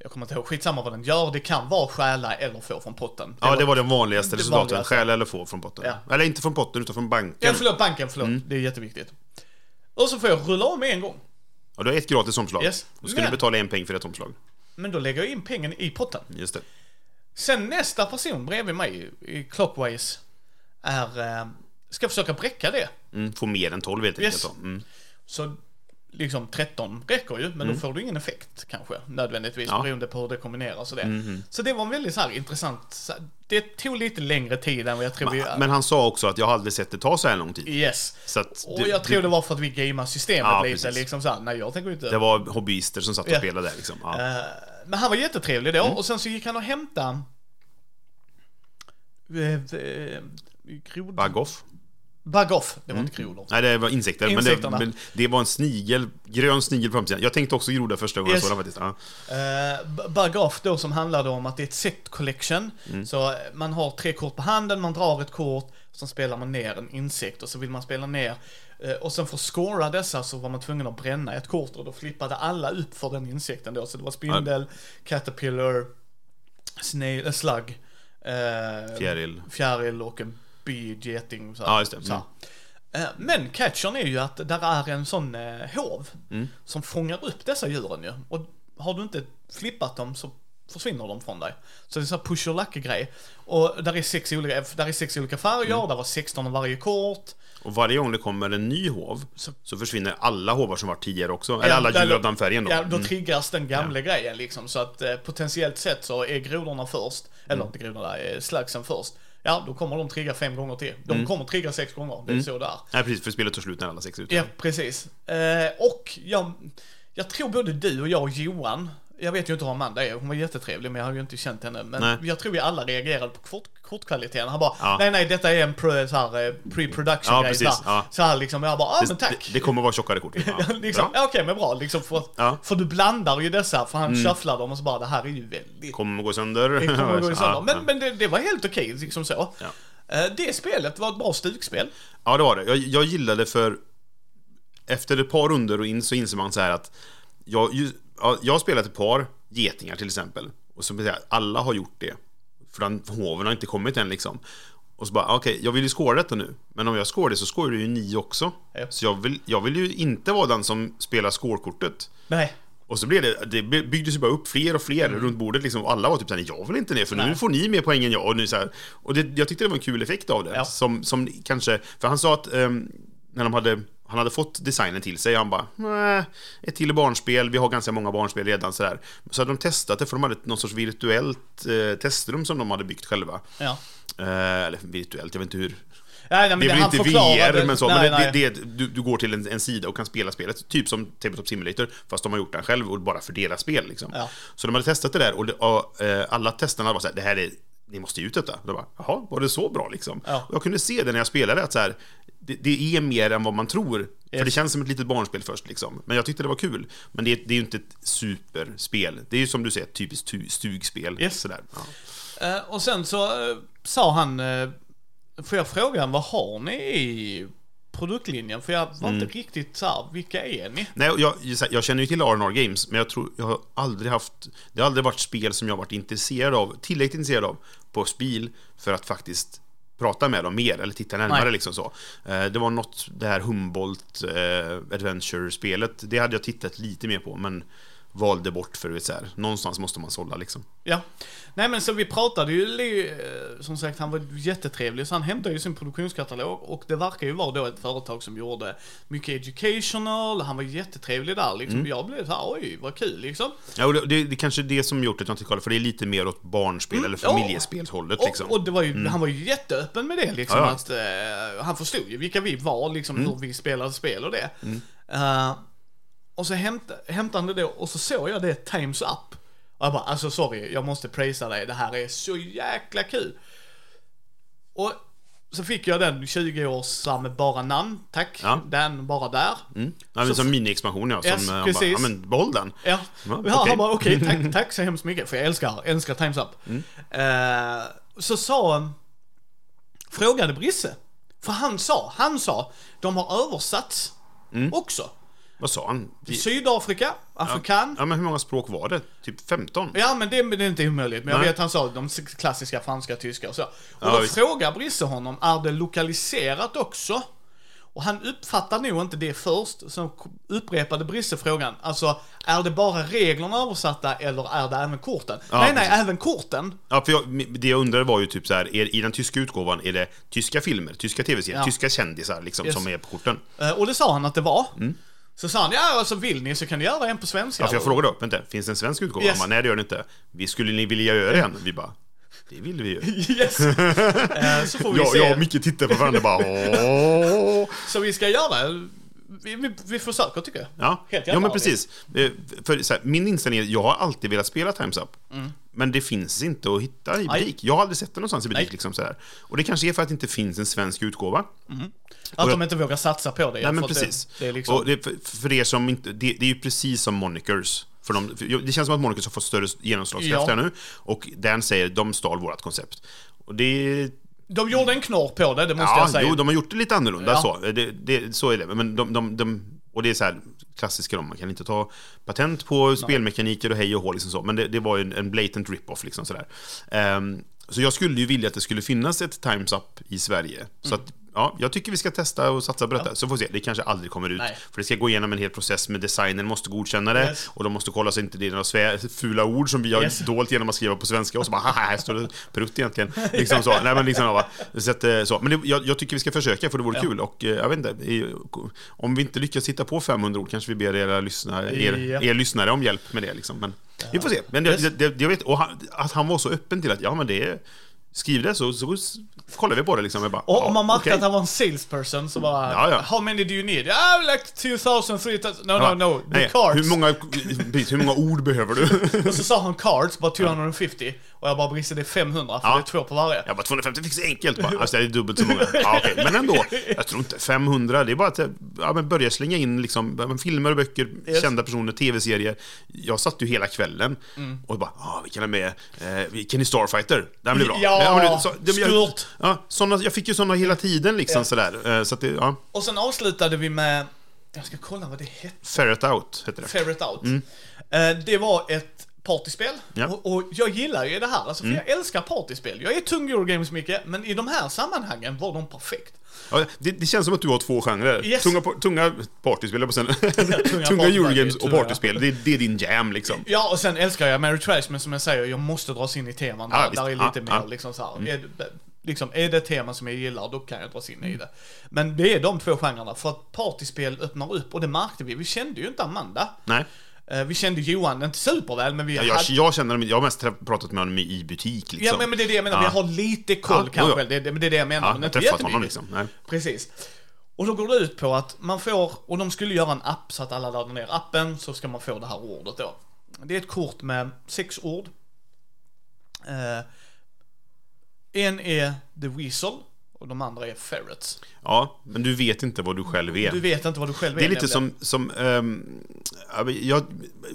Jag kommer inte ihåg, skitsamma vad den gör. Det kan vara stjäla eller få från potten. Ja, det var den vanligaste det resultaten. vanligaste. Stjäla eller få från potten. Ja. Eller inte från potten, utan från banken. Ja, förlåt, banken, förlåt. Mm. Det är jätteviktigt. Och så får jag rulla om en gång. Och du har ett gratis omslag. Yes. Då ska Men- du betala en peng för ett omslag. Men då lägger jag in pengen i potten. Just det. Sen nästa person bredvid mig i Clockwise är, eh, ska försöka bräcka det. Mm, få mer än 12 helt Yes. enkelt. Mm. Så liksom 13 räcker ju, men då får du ingen effekt kanske nödvändigtvis Ja. Beroende på hur det kombineras och det. Så det var en väldigt så här intressant, det tog lite längre tid än vad jag tror vi... Men han sa också att jag aldrig sett det ta så här lång tid. Yes. Så att Och det, jag tror det var för att vi gamear systemet Ja, lite precis. liksom så här, nej jag tänker inte... det var hobbyister som satt och Ja. spelade där liksom. Ja. Eh, men han var jättetrevlig Mm. då och sen så gick han och hämtade... Eh, eh, grod... Bug Bug off, det var inte grodor. Nej, det var insekter. Men det, men det var en snigel, grön snigel på framsidan. Jag tänkte också groda första gången Yes. jag såg den faktiskt. Ja. Uh, Bug Off då som handlade om att det är ett set collection. Mm. Så eh, man har tre kort på handen, man drar ett kort, sen spelar man ner en insekt och så vill man spela ner. eh, och sen för att scora dessa så var man tvungen att bränna ett kort och då flippade alla upp för den insekten då. Så det var spindel, caterpillar, snail, slug, eh, Fjäril. fjäril och en bi, geting. Så här. Ja, just det. Så här. Eh, Men catchern är ju att där är en sån eh, hov Mm. som fångar upp dessa djuren ju. Och har du inte flippat dem så försvinner de från dig. Så det är så här push or lucky grej. Och där är sex olika, där är sex olika färger, Mm. där var 16 av varje kort. Och varje gång det kommer en ny hov Så- så, försvinner alla hovar som varit tidigare också. Eller Ja, alla där- djur av den färgen då. Ja, då Mm. triggas den gamla grejen liksom. Så att eh, potentiellt sett så är grodorna först, eller Mm. inte grodorna, eh, slagsen först. Ja, då kommer de trigga fem gånger till. De Mm. kommer trigga sex gånger, det är så det är. Nej, precis, för spelet tar slut när alla sex är ute. Ja, precis. Eh, och jag, jag tror både du och jag och Johan, jag vet ju inte hur Amanda är, hon var jättetrevlig men jag har ju inte känt henne. Men Nej. jag tror vi alla reagerade på kort, kortkvaliteten. Han bara, Ja. nej nej detta är en pre, eh, pre-production Ja, grej. precis, så, här. ja. så här liksom, jag bara, ja men tack. det, det kommer vara tjockare kort. Ja. liksom, ja, okej men bra, liksom för. Mm. för du blandar ju dessa, för han shufflar dem och så bara, det här är ju väldigt Kommer gå sönder. det kommer gå sönder. Men, men det, det var helt okej, liksom så. Eh, Det spelet var ett bra stugspel. Ja, det var det. Jag, jag gillade för... Efter ett par runder och in så inser man så här att... Jag, ju, ja, jag har spelat ett par getingar till exempel. Och så säga, alla har gjort det. För den hoven har inte kommit än liksom. Och så bara, okej, jag vill ju skåra detta nu. Men om jag skårar det så skårar ju ni också. Ja. Så jag vill, jag vill ju inte vara den som spelar skårkortet. Nej. Och så blev det, det byggdes ju bara upp fler och fler runt bordet liksom. Och alla var typ såhär, jag vill inte det, för Mm. Nej. nu får ni mer poäng än jag. Och, nu så här, och det, jag tyckte det var en kul effekt av det. Ja. Som, som kanske, för han sa att ehm, när de hade, han hade fått designen till sig, han bara, nej, ett till barnspel, vi har ganska många barnspel redan sådär. Så hade de testat det, för de hade någon sorts virtuellt eh, testrum som de hade byggt själva. Ja. Eh, eller virtuellt, jag vet inte hur Nej, nej, det är väl inte VR, men så. Nej, men det, det, du, du går till en, en sida och kan spela spelet, typ som Tabletop Simulator, fast de har gjort den själv och bara för deras spel. Liksom. Ja. Så de hade testat det där och, och eh, alla testarna var så här, det här är, ni måste ut detta. Och de bara, jaha, var det så bra liksom? Ja. Och jag kunde se det när jag spelade, att så här, det, det är mer än vad man tror. För Yes. det känns som ett litet barnspel först, liksom. Men jag tyckte det var kul. Men det, det är ju inte ett superspel. Det är ju som du säger, ett typiskt tu- stugspel. Yes. Sådär. Ja. Eh, och sen så eh, sa han, uh, får jag fråga vad har ni i produktlinjen? För jag var Mm. inte riktigt så här, vilka är ni? Nej, jag, jag känner ju till R&R Games, men jag tror jag har aldrig haft... Det har aldrig varit spel som jag varit intresserad av, tillräckligt intresserad av, på spel för att faktiskt prata med dem mer eller titta närmare Nej. liksom så. Eh, det var något, det här Humboldt eh, Adventure-spelet, det hade jag tittat lite mer på men valde bort för så här, någonstans måste man sålla liksom. Ja. Nej men så vi pratade ju, eh, som sagt han var jättetrevlig så han hämtade ju sin produktionskatalog och det verkar ju vara då ett företag som gjorde mycket educational, han var jättetrevlig där liksom. Mm. Jag blev så här, oj vad kul liksom. Ja, och det, det, det är kanske är det som gjort jag inte kollar, för det är lite mer åt barnspel eller ja. familjespelshållet liksom. Och, och det var ju, han var ju jätteöppen med det liksom. Ja, ja. Att, eh, han förstod ju vilka vi var, liksom Mm. hur vi spelade spel och det. Eh, och så hämtade, hämtade han det då och så såg jag det Times Up. Och jag bara, alltså sorry, jag måste prisa dig, det här är så jäkla kul. Och så fick jag den 20 års med bara namn, tack. Ja. Den bara där. Mm. Ja, men som mini-expansion ja, som Yes, eh, han bara, precis. ja men behåll den. Ja, Ja, okej. han bara okej, tack, tack så hemskt mycket, för jag älskar, älskar Times Up. Mm. Eh, så sa, frågade Brisse, för han sa, han sa, de har översatts Mm. också. Vad sa han? Vi- Sydafrika, afrikan. Ja, men hur många språk var det? Typ 15? Ja men det, det är inte omöjligt, men jag Nej. vet han sa de klassiska franska, tyska och så. Och Ja, då visst. frågar Brisse honom, är det lokaliserat också? Och han uppfattar nog inte det först, så upprepade Brisse frågan. Alltså, är det bara reglerna översatta eller är det även korten? Ja, nej, nej, precis. även korten. Ja, för jag, det jag undrade var ju typ så här, är, i den tyska utgåvan, är det tyska filmer, tyska tv-serier, Ja. tyska kändisar liksom Yes. som är på korten? Eh, Och det sa han att det var. Så sa han, ja alltså vill ni så kan ni göra en på svenska. Mm. Ja, för jag frågade då, vänta, finns det en svensk utgåva? Yes. Bara, nej det gör det inte. Vi skulle ni vilja göra en? Vi bara, det vill vi ju. Yes. Eh, så får vi Jag, se. jag och Micke tittar på varandra och bara, åh. Så vi ska göra, vi, vi, vi försöker tycker jag. Ja, Helt ja men precis. Eh, För, så här, min inställning är, jag har alltid velat spela Times Up. Men det finns inte att hitta i butik. Jag har aldrig sett det någonstans i butik. Liksom, så här. Och det kanske är för att det inte finns en svensk utgåva. Att Och de inte vågar satsa på det. Nej, men precis. Det, det är liksom, Och det, för, för er som inte, det, det är ju precis som Monikers. För de, för det känns som att Monikers har fått större genomslagskraft Ja. här nu. Och Dan säger, de stal vårt koncept. Och det de gjorde en knorr på det, det måste Ja, jag säga. jo, de har gjort det lite annorlunda Ja. så. Det, det, så är det. Men de, de, de, och det är så här klassiska de, man kan inte ta patent på spelmekaniker och hej och hå liksom så. Men det, det var ju en, en blatant rip-off liksom sådär. Ehm, så jag skulle ju vilja att det skulle finnas ett Times Up i Sverige. Så Mm. att, ja, jag tycker vi ska testa och satsa på detta. Så får vi se, det kanske aldrig kommer ut. Nej. För det ska gå igenom en hel process med designen, måste godkänna det. Yes. Och de måste kolla så inte det är några fula ord som vi har Yes. dolt genom att skriva på svenska. Och så bara, haha, här står det prutt egentligen. Liksom så. Nej, men liksom, ja, så att, eh, så. Men det, jag, jag tycker vi ska försöka, för det vore Ja. kul. Och eh, jag vet inte, om vi inte lyckas hitta på 500 ord kanske vi ber era lyssnare, er, Ja. er lyssnare om hjälp med det. Liksom. Men vi får se. Men det, Yes. det, det, jag vet, och han, att han var så öppen till att, ja men det är, skriv det så, så kollar vi på det liksom. Jag bara, Och ja, om man märkte okej. att han var en salesperson så bara, Ja, ja. how many do you need? Ah, like 2000, 3000, no, Ja, no, no, the nej, cards. Hur många, hur många ord behöver du? Och så sa han cards, bara 250. Och jag bara, Brisse det är 500, för Ja. det är två på varje. Jag bara 250 fick enkelt bara. Alltså det är dubbelt så många. Ja, okej. Men ändå, jag tror inte 500. Det är bara att ja, men börja slänga in liksom, ja, men filmer och böcker, Yes. kända personer, tv-serier. Jag satt ju hela kvällen och bara, ah, vi kan ha med eh, Kenny Starfighter. Den blir bra. Ja, men det- så, det, jag. Ja, såna, jag fick ju såna hela tiden liksom Ja. sådär. Eh, Så att det, ja, Och sen avslutade vi med, jag ska kolla vad det hette. Ferret Out heter det. Ferret Out. Eh, det var ett partyspel. Mm. Ja. Mm. Och, och jag gillar ju det här, alltså, för jag älskar partyspel. Jag är tung Eurogames mycket, men i de här sammanhangen var de perfekt. Ja, det, det känns som att du har två genrer. Yes. Tunga, tunga partyspel, jag sen. tunga, partyspel, Eurogames och tunga. partyspel. Det, det är din jam liksom. Ja, och sen älskar jag Mary Trash, men som jag säger, jag måste dras in i teman. Ja, där, där är Ja, lite mer ja. Mm. liksom så här. Är, det, liksom, är det ett tema som jag gillar, då kan jag dras in i det. Men det är de två genrerna, för att partyspel öppnar upp, och det märkte vi. Vi kände ju inte Amanda. Nej. Eh, Vi kände Johan, inte superväl, men vi Ja, jag, hade... jag känner jag har mest pratat med honom i butik liksom. Ja, men men det är det jag menar, Ja. vi har lite koll Ja, kanske. Det, det, men det är det jag menar. Ja, men jag träffat honom liksom. Nej. Precis. Och då går det ut på att man får, och de skulle göra en app så att alla laddar ner appen, så ska man få det här ordet då. Det är ett kort med sex ord. Eh, en är The Weasel, och de andra är Ferrets. Ja, men du vet inte vad du själv är. Du vet inte vad du själv är det är lite nämligen. som, som men jag,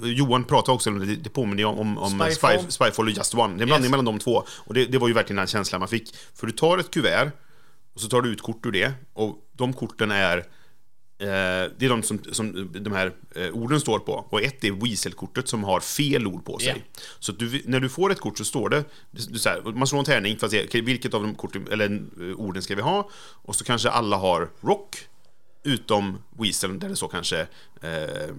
Johan pratade också om det, det påminner om, om, Spyfall. Spy, Spyfall och Just One. Det är en blandning Yes. mellan de två. Och det, det var ju verkligen den känslan man fick. För du tar ett kuvert, och så tar du ut kort ur det, och de korten är det är de som, som de här eh, orden står på. Och ett är Weasel-kortet som har fel ord på sig. Ja. Så du, när du får ett kort så står det, du, så här, man slår en tärning för att se vilket av de korten, eller, eh, orden ska vi ha. Och så kanske alla har rock, utom Weasel där det står kanske eh,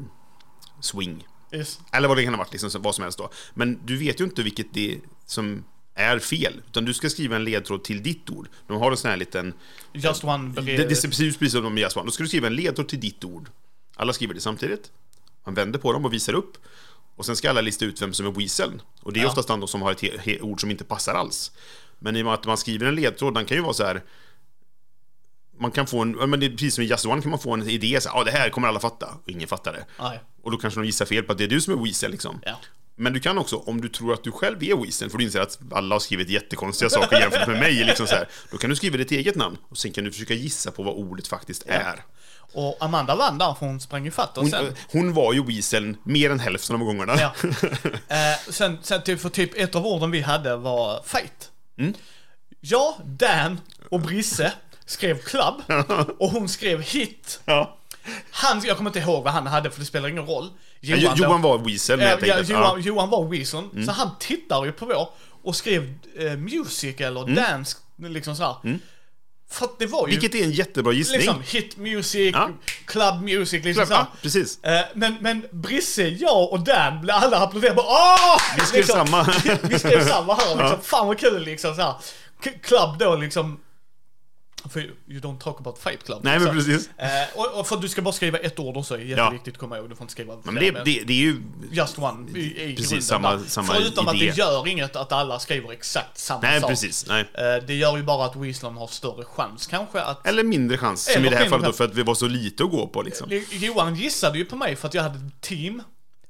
swing. Yes. Eller vad det kan ha varit, liksom, vad som helst då. Men du vet ju inte vilket det är som är fel. Utan du ska skriva en ledtråd till ditt ord. De har en sån här liten... Just one Det, det är precis, precis som de Just One. Då ska du skriva en ledtråd till ditt ord. Alla skriver det samtidigt. Man vänder på dem och visar upp. Och sen ska alla lista ut vem som är weaseln. Och det är Ja. oftast de som har ett ord som inte passar alls. Men i och med att man skriver en ledtråd, den kan ju vara så här... Man kan få en, men det är precis som i Just One kan man få en idé, så här, ah, det här kommer alla fatta. Och ingen fattar det. Nej. Och då kanske de gissar fel på att det är du som är Weasel liksom. Ja. Men du kan också, om du tror att du själv är Weasel, för du inser att alla har skrivit jättekonstiga saker jämfört med mig, liksom så här, då kan du skriva ditt eget namn och sen kan du försöka gissa på vad ordet faktiskt är. Och Amanda vann där för hon sprang ifatt och Hon, sen... hon var ju Weasel mer än hälften av gångerna. Ja. Eh, sen, sen typ, för typ ett av orden vi hade var fight. Mm. Jag, Dan och Brisse skrev club och hon skrev hit. Ja. Han, jag kommer inte ihåg vad han hade för det spelar ingen roll. Jo, Johan, då- var Weasel Ja, helt ja, enkelt. Johan, Ja. Mm. Johan var Weaseln, så han tittar ju på vår och skrev eh, music eller Mm. dance, liksom såhär. För att det var ju Vilket är en jättebra gissning. liksom hit music, Ja. club music, liksom ja, såhär. precis. Eh, Men, men Brisse, jag och Dan alla applåderade. Bara, Åh! Vi skrev samma. vi skrev samma här liksom. Fan vad kul liksom så här. Club då liksom. För you don't talk about fight club. Nej, men precis. eh, och, och för att du ska bara skriva ett ord också, är jätteviktigt att komma ihåg. Du får inte skriva Men det, det, det är ju... Just one i, i Precis, grunden samma- samma Förutom att idé. det gör inget att alla skriver exakt samma Nej, sak. precis. Nej. Eh, Det gör ju bara att Weasley har större chans kanske att... Eller mindre chans, som i det här fallet då, för att vi var så lite att gå på liksom. Johan gissade ju på mig för att jag hade ett team.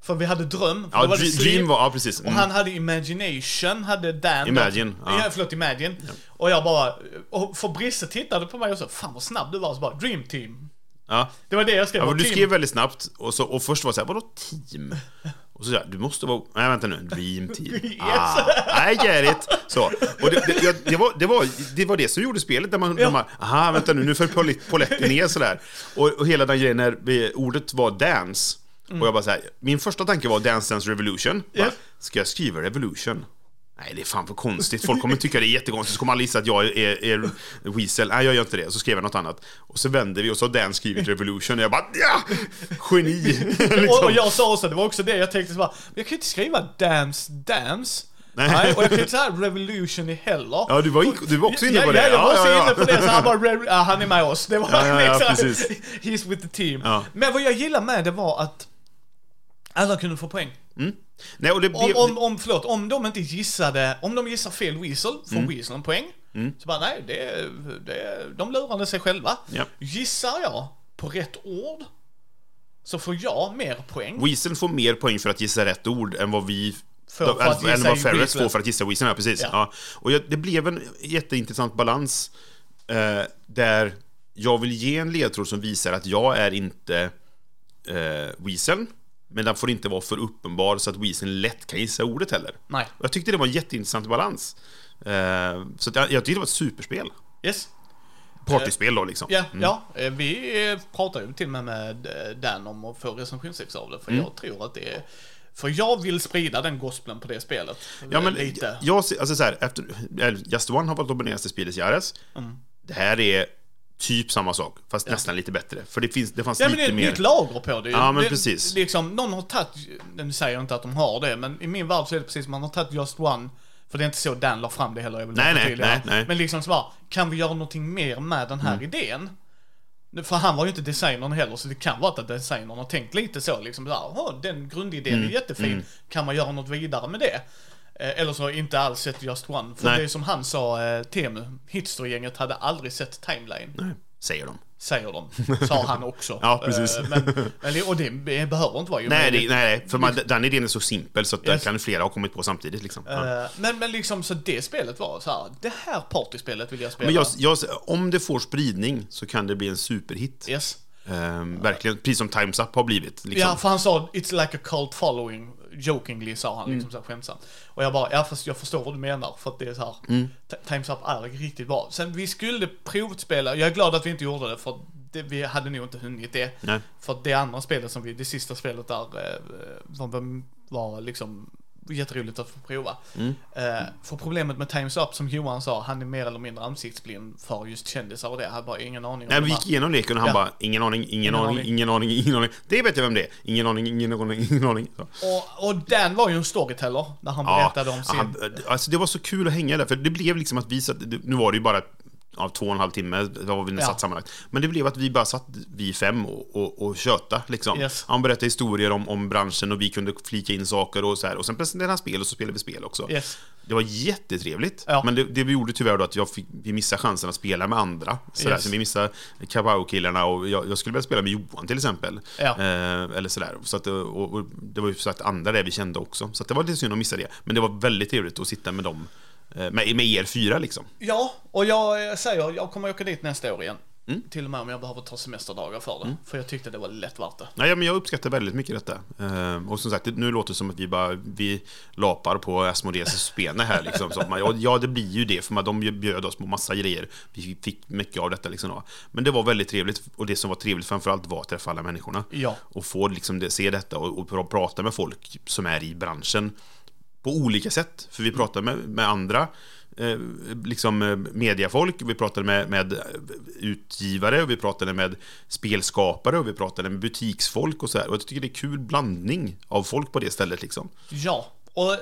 För vi hade dröm. Ja, var Dream. Dream var, ja precis. Och Mm. han hade Imagination, hade Dan. Imagine, Ja. ja. förlåt, Imagine. Och jag bara, och för Brisse tittade på mig och sa, fan vad snabb du var, så bara, Dream Team. Ja. Det var det jag skrev. Ja, du team. skrev väldigt snabbt och, så, och först var det så här, vadå team? Och så där, du måste vara, nej vänta nu, dream team. Ah, I get it. Så, och det, det, jag- det, var, det, var, det var det som gjorde spelet, där man, Ja. där man aha, vänta nu, nu föll pol- polletten ner sådär. Och, och hela den grejen när ordet var dance, och jag bara så här, min första tanke var Dance Dance Revolution. Bara, Ja. Ska jag skriva revolution? Nej, det är fan för konstigt. Folk kommer tycka det är jättekonstigt. Så kommer alla gissa att jag är, är Weasel. Nej, jag gör inte det. Så skrev jag något annat. Och så vände vi och så har Dan skrivit Revolution. Och jag bara, ja! Geni! Och, liksom. och jag sa också, det var också det jag tänkte så bara, jag kan ju inte skriva dance, dance. Nej. och jag kan inte säga revolution i heller. Ja, du var, du var också inne på det. Ja, jag var också ja, ja. inne på det, så han bara, "Re- ja, han är med oss. Det var Ja, liksom, he's with the team. Men vad jag gillar med det var att alla kunde få poäng. Nej, och det, Om, om, om, förlåt, om de inte gissade, om de gissar fel Weasel, får Mm. Weasel en poäng. Så bara, nej, det, det, de lurade sig själva. Ja. Gissar jag på rätt ord, så får jag mer poäng. Weasel får mer poäng för att gissa rätt ord än vad vi För- för att än gissa vad Weasel. får för att gissa Weasel, ja precis. Ja. Ja. Och jag, det blev en jätteintressant balans eh, där jag vill ge en ledtråd som visar att jag är inte eh, Weasel, men den får inte vara för uppenbar så att Weasel lätt kan gissa ordet heller. Nej. Och jag tyckte det var en jätteintressant balans. Eh, så jag, jag tyckte det var ett superspel. Yes. Partyspel då liksom. Ja, ja, eh, vi eh, pratar ju till och med med Dan om att få recensionsex av det, för Mm. jag tror att det är... För jag vill sprida den gospeln på det spelet. Ja, men Lite. jag alltså så här, efter, Just One har varit dominerande spelet i Ares. Mm. Det här är typ samma sak, fast nästan lite bättre. För det, finns, det fanns Ja men det är lite ett mer... lager på det. Ja, men det, precis. Liksom, någon har tagit, nu säger jag inte att de har det, men i min värld så är det precis, man har tagit Just One, för det är inte så Dan la fram det heller, jag vill Nej, nej, nej, nej. Men liksom så bara, kan vi göra någonting mer med den här Mm. idén? För han var ju inte designern heller, så det kan vara att designern har tänkt lite så, liksom så här, "Åh, den grundidén Mm. är jättefin, kan man göra något vidare med det? Eh, Eller så inte alls sett Just One. För Nej. det är som han sa, eh, Temu, Hitster-gänget hade aldrig sett Timeline. Nej, säger de. Säger de, sa han också. Ja, precis. Eh, Men, och det behöver inte vara ju Nej, det, nej, för man, den idén är så simpel så att Yes. kan flera ha kommit på samtidigt. Liksom. Ja. Men, men liksom så det spelet var så här, det här partyspelet vill jag spela. Men jag, jag, om det får spridning så kan det bli en superhit. Yes. Ehm, verkligen, precis som Times Up har blivit. Liksom. Ja, för han sa it's like a cult following, jokingly sa han liksom så här skämtsamt. Och jag bara, ja fast jag förstår vad du menar för att det är så här, Ti- Times Up är riktigt bra. Sen vi skulle provspela, jag är glad att vi inte gjorde det för det, vi hade nog inte hunnit det. Nej. För det andra spelet som vi, det sista spelet där eh, var, var liksom jätteroligt att få prova. Mm. Eh, för problemet med Times Up, som Johan sa, han är mer eller mindre ansiktsblind för just kändisar och det. Jag hade bara ingen aning Nej, vi gick igenom leken och han Ja. bara, ingen aning, ingen, Ingen aning, aning. ingen aning, ingen aning. Det vet jag vem det är. Ingen aning, ingen aning, ingen aning. Och, och Dan var ju en storyteller, när han Ja, berättade om sin... han, alltså det var så kul att hänga där, för det blev liksom att vi satt, nu var det ju bara av två och en halv timme, vad var vi nu Ja. satt sammanlagt. Men det blev att vi bara satt, vi fem, och, och, och köta liksom. Yes. Han berättade historier om, om branschen och vi kunde flika in saker och så här. Och sen presenterade han spel och så spelade vi spel också. Yes. Det var jättetrevligt. Ja. Men det, det vi gjorde tyvärr då att jag fick, vi missade chansen att spela med andra. Sådär. Yes. Så vi missade Kabau-killarna och jag, jag skulle vilja spela med Johan till exempel. Ja. Eh, eller sådär. Så att, och, och det var ju så att andra där vi kände också. Så det var lite synd att missa det. Men det var väldigt trevligt att sitta med dem. Eh, Med, med er fyra liksom. Ja, och jag säger, jag kommer åka dit nästa år igen. Mm. Till och med om jag behöver ta semesterdagar för det. För jag tyckte det var lätt värt det. Nej, men jag uppskattar väldigt mycket detta. Eh, och som sagt, nu låter det som att vi bara vi lapar på Asmodeus spene här. Liksom, så man, ja, det blir ju det, för man, de bjöd oss på massa grejer. Vi fick mycket av detta. Liksom. Men det var väldigt trevligt, och det som var trevligt framförallt var att träffa alla människorna. Ja. Och få liksom, se detta och, och pra- prata med folk som är i branschen på olika sätt. För vi pratade med, med andra eh, liksom eh, mediafolk, vi pratade med, med utgivare, och vi pratade med spelskapare och vi pratade med butiksfolk och så här. Och jag tycker det är kul blandning av folk på det stället liksom. Ja, och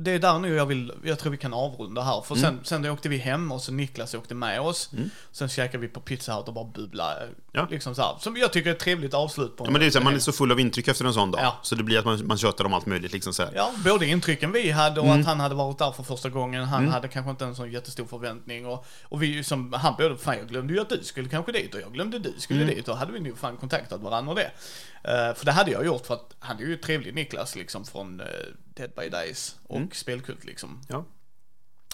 det är där nu jag vill, jag tror vi kan avrunda här. För Mm. sen, sen då åkte vi hem och så Niklas åkte med oss. Sen käkade vi på Pizza Hut och bara bubbla. Ja. Liksom så här. Som jag tycker är ett trevligt avslut på Ja, men det är så här, man är så full av intryck efter en sån dag. Ja. Så det blir att man, man tjötar om allt möjligt liksom så här. Ja, både intrycken vi hade och Mm. att han hade varit där för första gången. Han hade kanske inte en sån jättestor förväntning. Och, och vi som, han både, fan jag glömde ju att du skulle kanske dit och jag glömde du skulle Mm. dit. Och hade vi nog fan kontaktat varandra och det. Eh, för det hade jag gjort för att han är ju trevlig Niklas liksom från uh, Dead by Days och Mm. Spelkult liksom. Ja.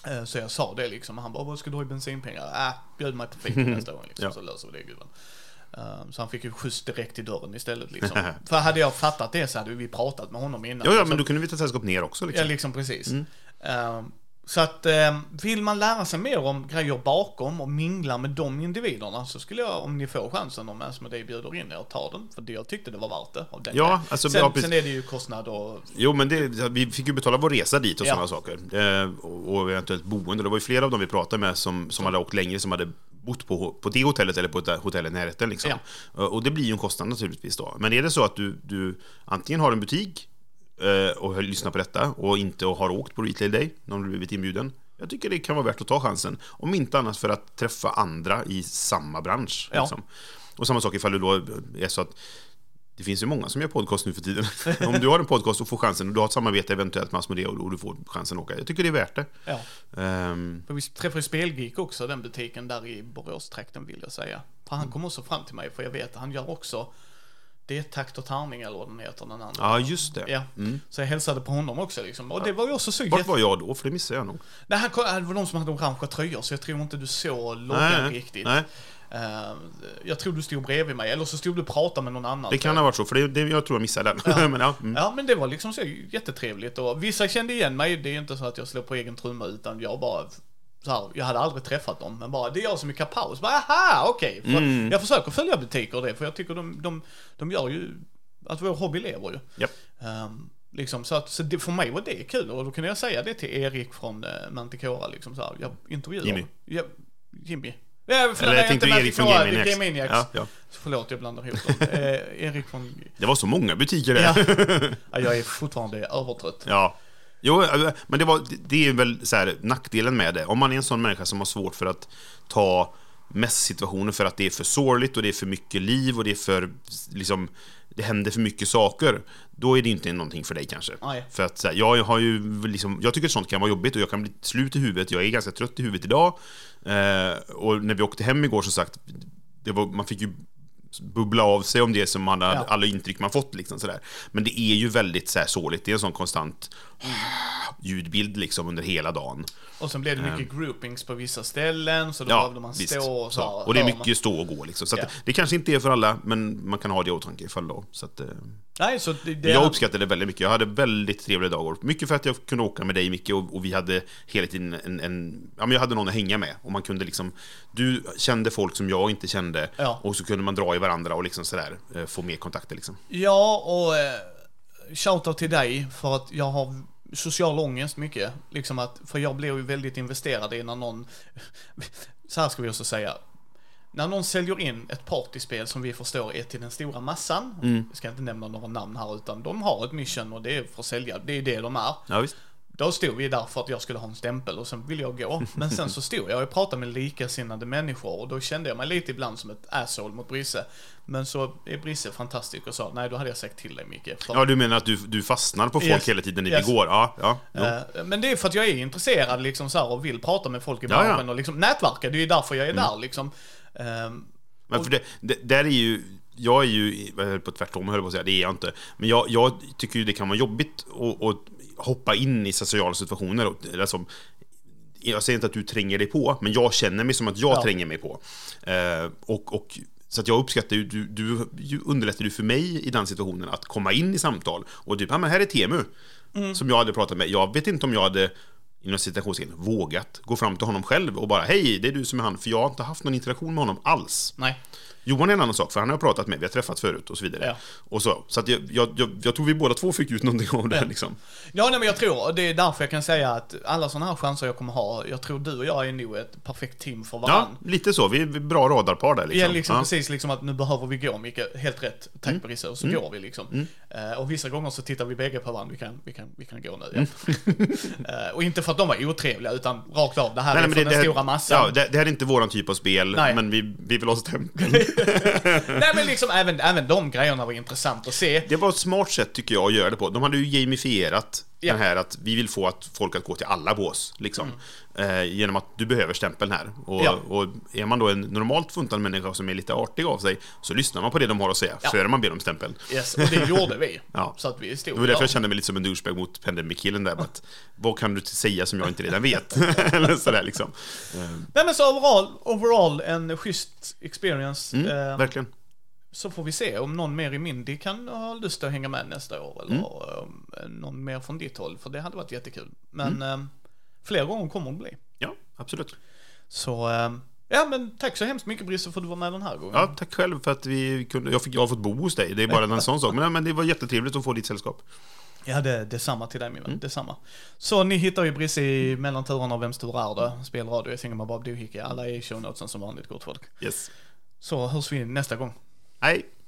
Eh, Så jag sa det liksom, han bara, vad ska du ha i bensinpengar? Äh, bjud mig på fika nästa gång liksom, Ja. så löser vi det gubben. Eh, Så han fick ju skjuts direkt i dörren istället liksom. För hade jag fattat det så hade vi pratat med honom innan. Ja, ja, men då kunde vi ta sällskap ner också Ja, liksom. liksom precis. Mm. Så att eh, vill man lära sig mer om grejer bakom och mingla med de individerna så skulle jag, om ni får chansen, om Asmodee bjuder in er, ta den. För det, jag tyckte det var värt det. Av den Ja, alltså, sen, ja, sen är det ju kostnad och... Jo, men det, vi fick ju betala vår resa dit och Ja. sådana saker. Eh, och, eventuellt boende. Det var ju flera av dem vi pratade med som, som hade åkt längre, som hade bott på, på det hotellet eller på ett hotell i närheten. Liksom. Eh, Och det blir ju en kostnad naturligtvis då. Men är det så att du, du antingen har en butik och har lyssnat på detta och inte har åkt på Retail Day, någon har blivit inbjuden. Jag tycker det kan vara värt att ta chansen. Om inte annat för att träffa andra i samma bransch. Ja. Liksom. Och samma sak ifall du då är så att det finns ju många som gör podcast nu för tiden. Om du har en podcast och får chansen och du har ett samarbete eventuellt med Asmodee och du får chansen att åka. Jag tycker det är värt det. Ja. För vi träffade Spelgeek också, den butiken där i Boråstrakten vill jag säga. För han kom också fram till mig, för jag vet att han gör också det är takt och tärning eller vad den heter, den andra. ja, just det. Ja, så jag hälsade på honom också liksom. Och det var ju också så Vart jätte... var jag då? För det missade jag nog. Nej, han det var de som hade orangea tröjor, så jag tror inte du såg loggan riktigt. nej. Eh, jag tror du stod bredvid mig, eller så stod du och pratade med någon annan. Det kan ha varit så, för det, det, jag tror jag missade den. Men, ja, mm. Ja, men det var liksom så jättetrevligt och vissa kände igen mig. Det är inte så att jag slår på egen trumma utan jag bara så här, jag hade aldrig träffat dem, men bara det är jag som är kapaus. Bara, aha, okej. För Mm. Jag försöker följa butiker och det, för jag tycker de, de, de gör ju, att vår hobby lever ju. Japp. Ehm, liksom, så att, så det, för mig var det kul och då kunde jag säga det till Erik från uh, Manticora liksom så här, jag intervjuar. Jimmy. Ja, Jimmy. Ja, för Eller nej, jag tänkte Erik från. Game Maniacs. Ja, ja. Förlåt, jag blandar ihop dem. Eh, Erik från... Det var så många butiker där. Ja. ja, jag är fortfarande övertrött. Ja. Jo, eh, men det, var, det är väl så här, nackdelen med det. Om man är en sån människa som har svårt för att ta mässsituationer för att det är för sorgligt och det är för mycket liv och det är för, liksom, det händer för mycket saker. Då är det inte någonting för dig kanske. Nej. För att så här, jag har ju liksom, jag tycker att sånt kan vara jobbigt och jag kan bli slut i huvudet. Jag är ganska trött i huvudet idag. Eh, och när vi åkte hem igår som sagt, var, man fick ju bubbla av sig om det som man hade, Ja. alla intryck man fått liksom sådär. Men det är ju väldigt så här sorgligt, det är en sån konstant ljudbild liksom under hela dagen. Och sen blev det mycket groupings på vissa ställen, så då Ehm. Ja, behövde man visst. stå och så. Och det är man- mycket stå och gå liksom. Så att Ja. det, det kanske inte är för alla, men man kan ha det i åtanke ifall då. Så att, eh, Nej, så det, det jag uppskattade det väldigt mycket. Jag hade väldigt trevliga dagar. Mycket för att jag kunde åka med dig Micke och, och vi hade hela tiden en, en... Ja, men jag hade någon att hänga med. Och man kunde liksom... Du kände folk som jag inte kände. Ja. Och så kunde man dra i varandra och liksom sådär eh, få mer kontakter liksom. Ja, och eh, shoutout till dig för att jag har social ångest mycket. Liksom att, för jag blir ju väldigt investerad i när någon, så här ska vi också säga, när någon säljer in ett partyspel som vi förstår är till den stora massan, Mm. jag ska inte nämna några namn här utan de har ett mission och det är för att sälja, det är det de är. Ja, visst. Då stod vi där för att jag skulle ha en stämpel och sen ville jag gå. Men sen så stod jag och pratade med likasinnade människor och då kände jag mig lite ibland som ett asshole mot Brisse. Men så är Brisse fantastisk och sa, nej då hade jag sagt till dig Micke. För Ja, du menar att du, du fastnar på folk Yes. hela tiden dit Yes. vi går? Ja, ja. Eh, Men det är för att jag är intresserad liksom så här och vill prata med folk i Ja, ja. branschen och liksom nätverka, det är ju därför jag är där liksom. Ehm, Men för det, det, där är ju... Jag är ju, jag höll på tvärtom, jag höll på att säga, det är jag inte. Men jag, jag tycker ju det kan vara jobbigt att hoppa in i sociala situationer. och- Alltså, jag säger inte att du tränger dig på, men jag känner mig som att jag Ja. tränger mig på. Eh, och, och, så att jag uppskattar ju, du, du, du underlättar ju för mig i den situationen att komma in i samtal. Och typ, ja men här är Temu, Mm. som jag hade pratat med. Jag vet inte om jag hade inom citationstecken, vågat gå fram till honom själv och bara hej, det är du som är han, för jag har inte haft någon interaktion med honom alls. nej. Johan är en annan sak, för han har jag pratat med, vi har träffats förut och så vidare. Ja. Och så så jag, jag, jag, jag tror vi båda två fick ut någonting av det Ja. liksom. Ja, nej men jag tror, och det är därför jag kan säga att alla sådana här chanser jag kommer ha, jag tror du och jag är nog ett perfekt team för Ja, varandra. lite så. Vi är bra radarpar där liksom. Ja, liksom ja. precis liksom att nu behöver vi gå Micke, helt rätt, tack Mm. Brisse, och så går vi liksom. Eh, och vissa gånger så tittar vi bägge på varandra, vi kan, vi kan, vi kan gå nu. Ja. Eh, och inte för att de var otrevliga, utan rakt av, det här Nej, är för det, den det, stora massan. ja, det, det här är inte våran typ av spel, Nej. men vi, vi vill ha stämpeln. Nej men liksom även, även de grejerna var intressant att se. Det var ett smart sätt tycker jag att göra det på. De hade ju gamifierat Ja. den här att vi vill få att folk att gå till alla bås. Liksom. Eh, genom att du behöver stämpeln här. Och, Mm. Ja. och är man då en normalt funtad människa som är lite artig av sig så lyssnar man på det de har att säga Ja. före man ber om stämpeln. Yes, och det gjorde vi. Ja. Så att vi stod Det var därför där. jag kände mig lite som en douchebag mot Pandemic-killen där. Att, vad kan du säga som jag inte redan vet? Eller sådär liksom. Nej men så overall, overall en schysst experience. Mm, Eh, verkligen. Så får vi se om någon mer i Mindy kan ha lust att hänga med nästa år. Eller Mm. eh, någon mer från ditt håll, för det hade varit jättekul. Men Mm. eh, fler gånger kommer det bli. Ja, absolut. Så, eh, ja men tack så hemskt mycket Brisse för att du var med den här gången. Ja, tack själv för att vi kunde, jag, fick, jag har fått bo hos dig. Det är bara en sån sak. Men, men det var jättetrevligt att få ditt sällskap. Ja, det, detsamma till dig min vän. Mm. Detsamma. Så ni hittar ju Brisse i mellanturerna av Vems tur är det? Spelradio, jag med Bob Dohickey. Alla är i show notesen som vanligt, gott folk. Yes. Så hörs vi nästa gång. Hej!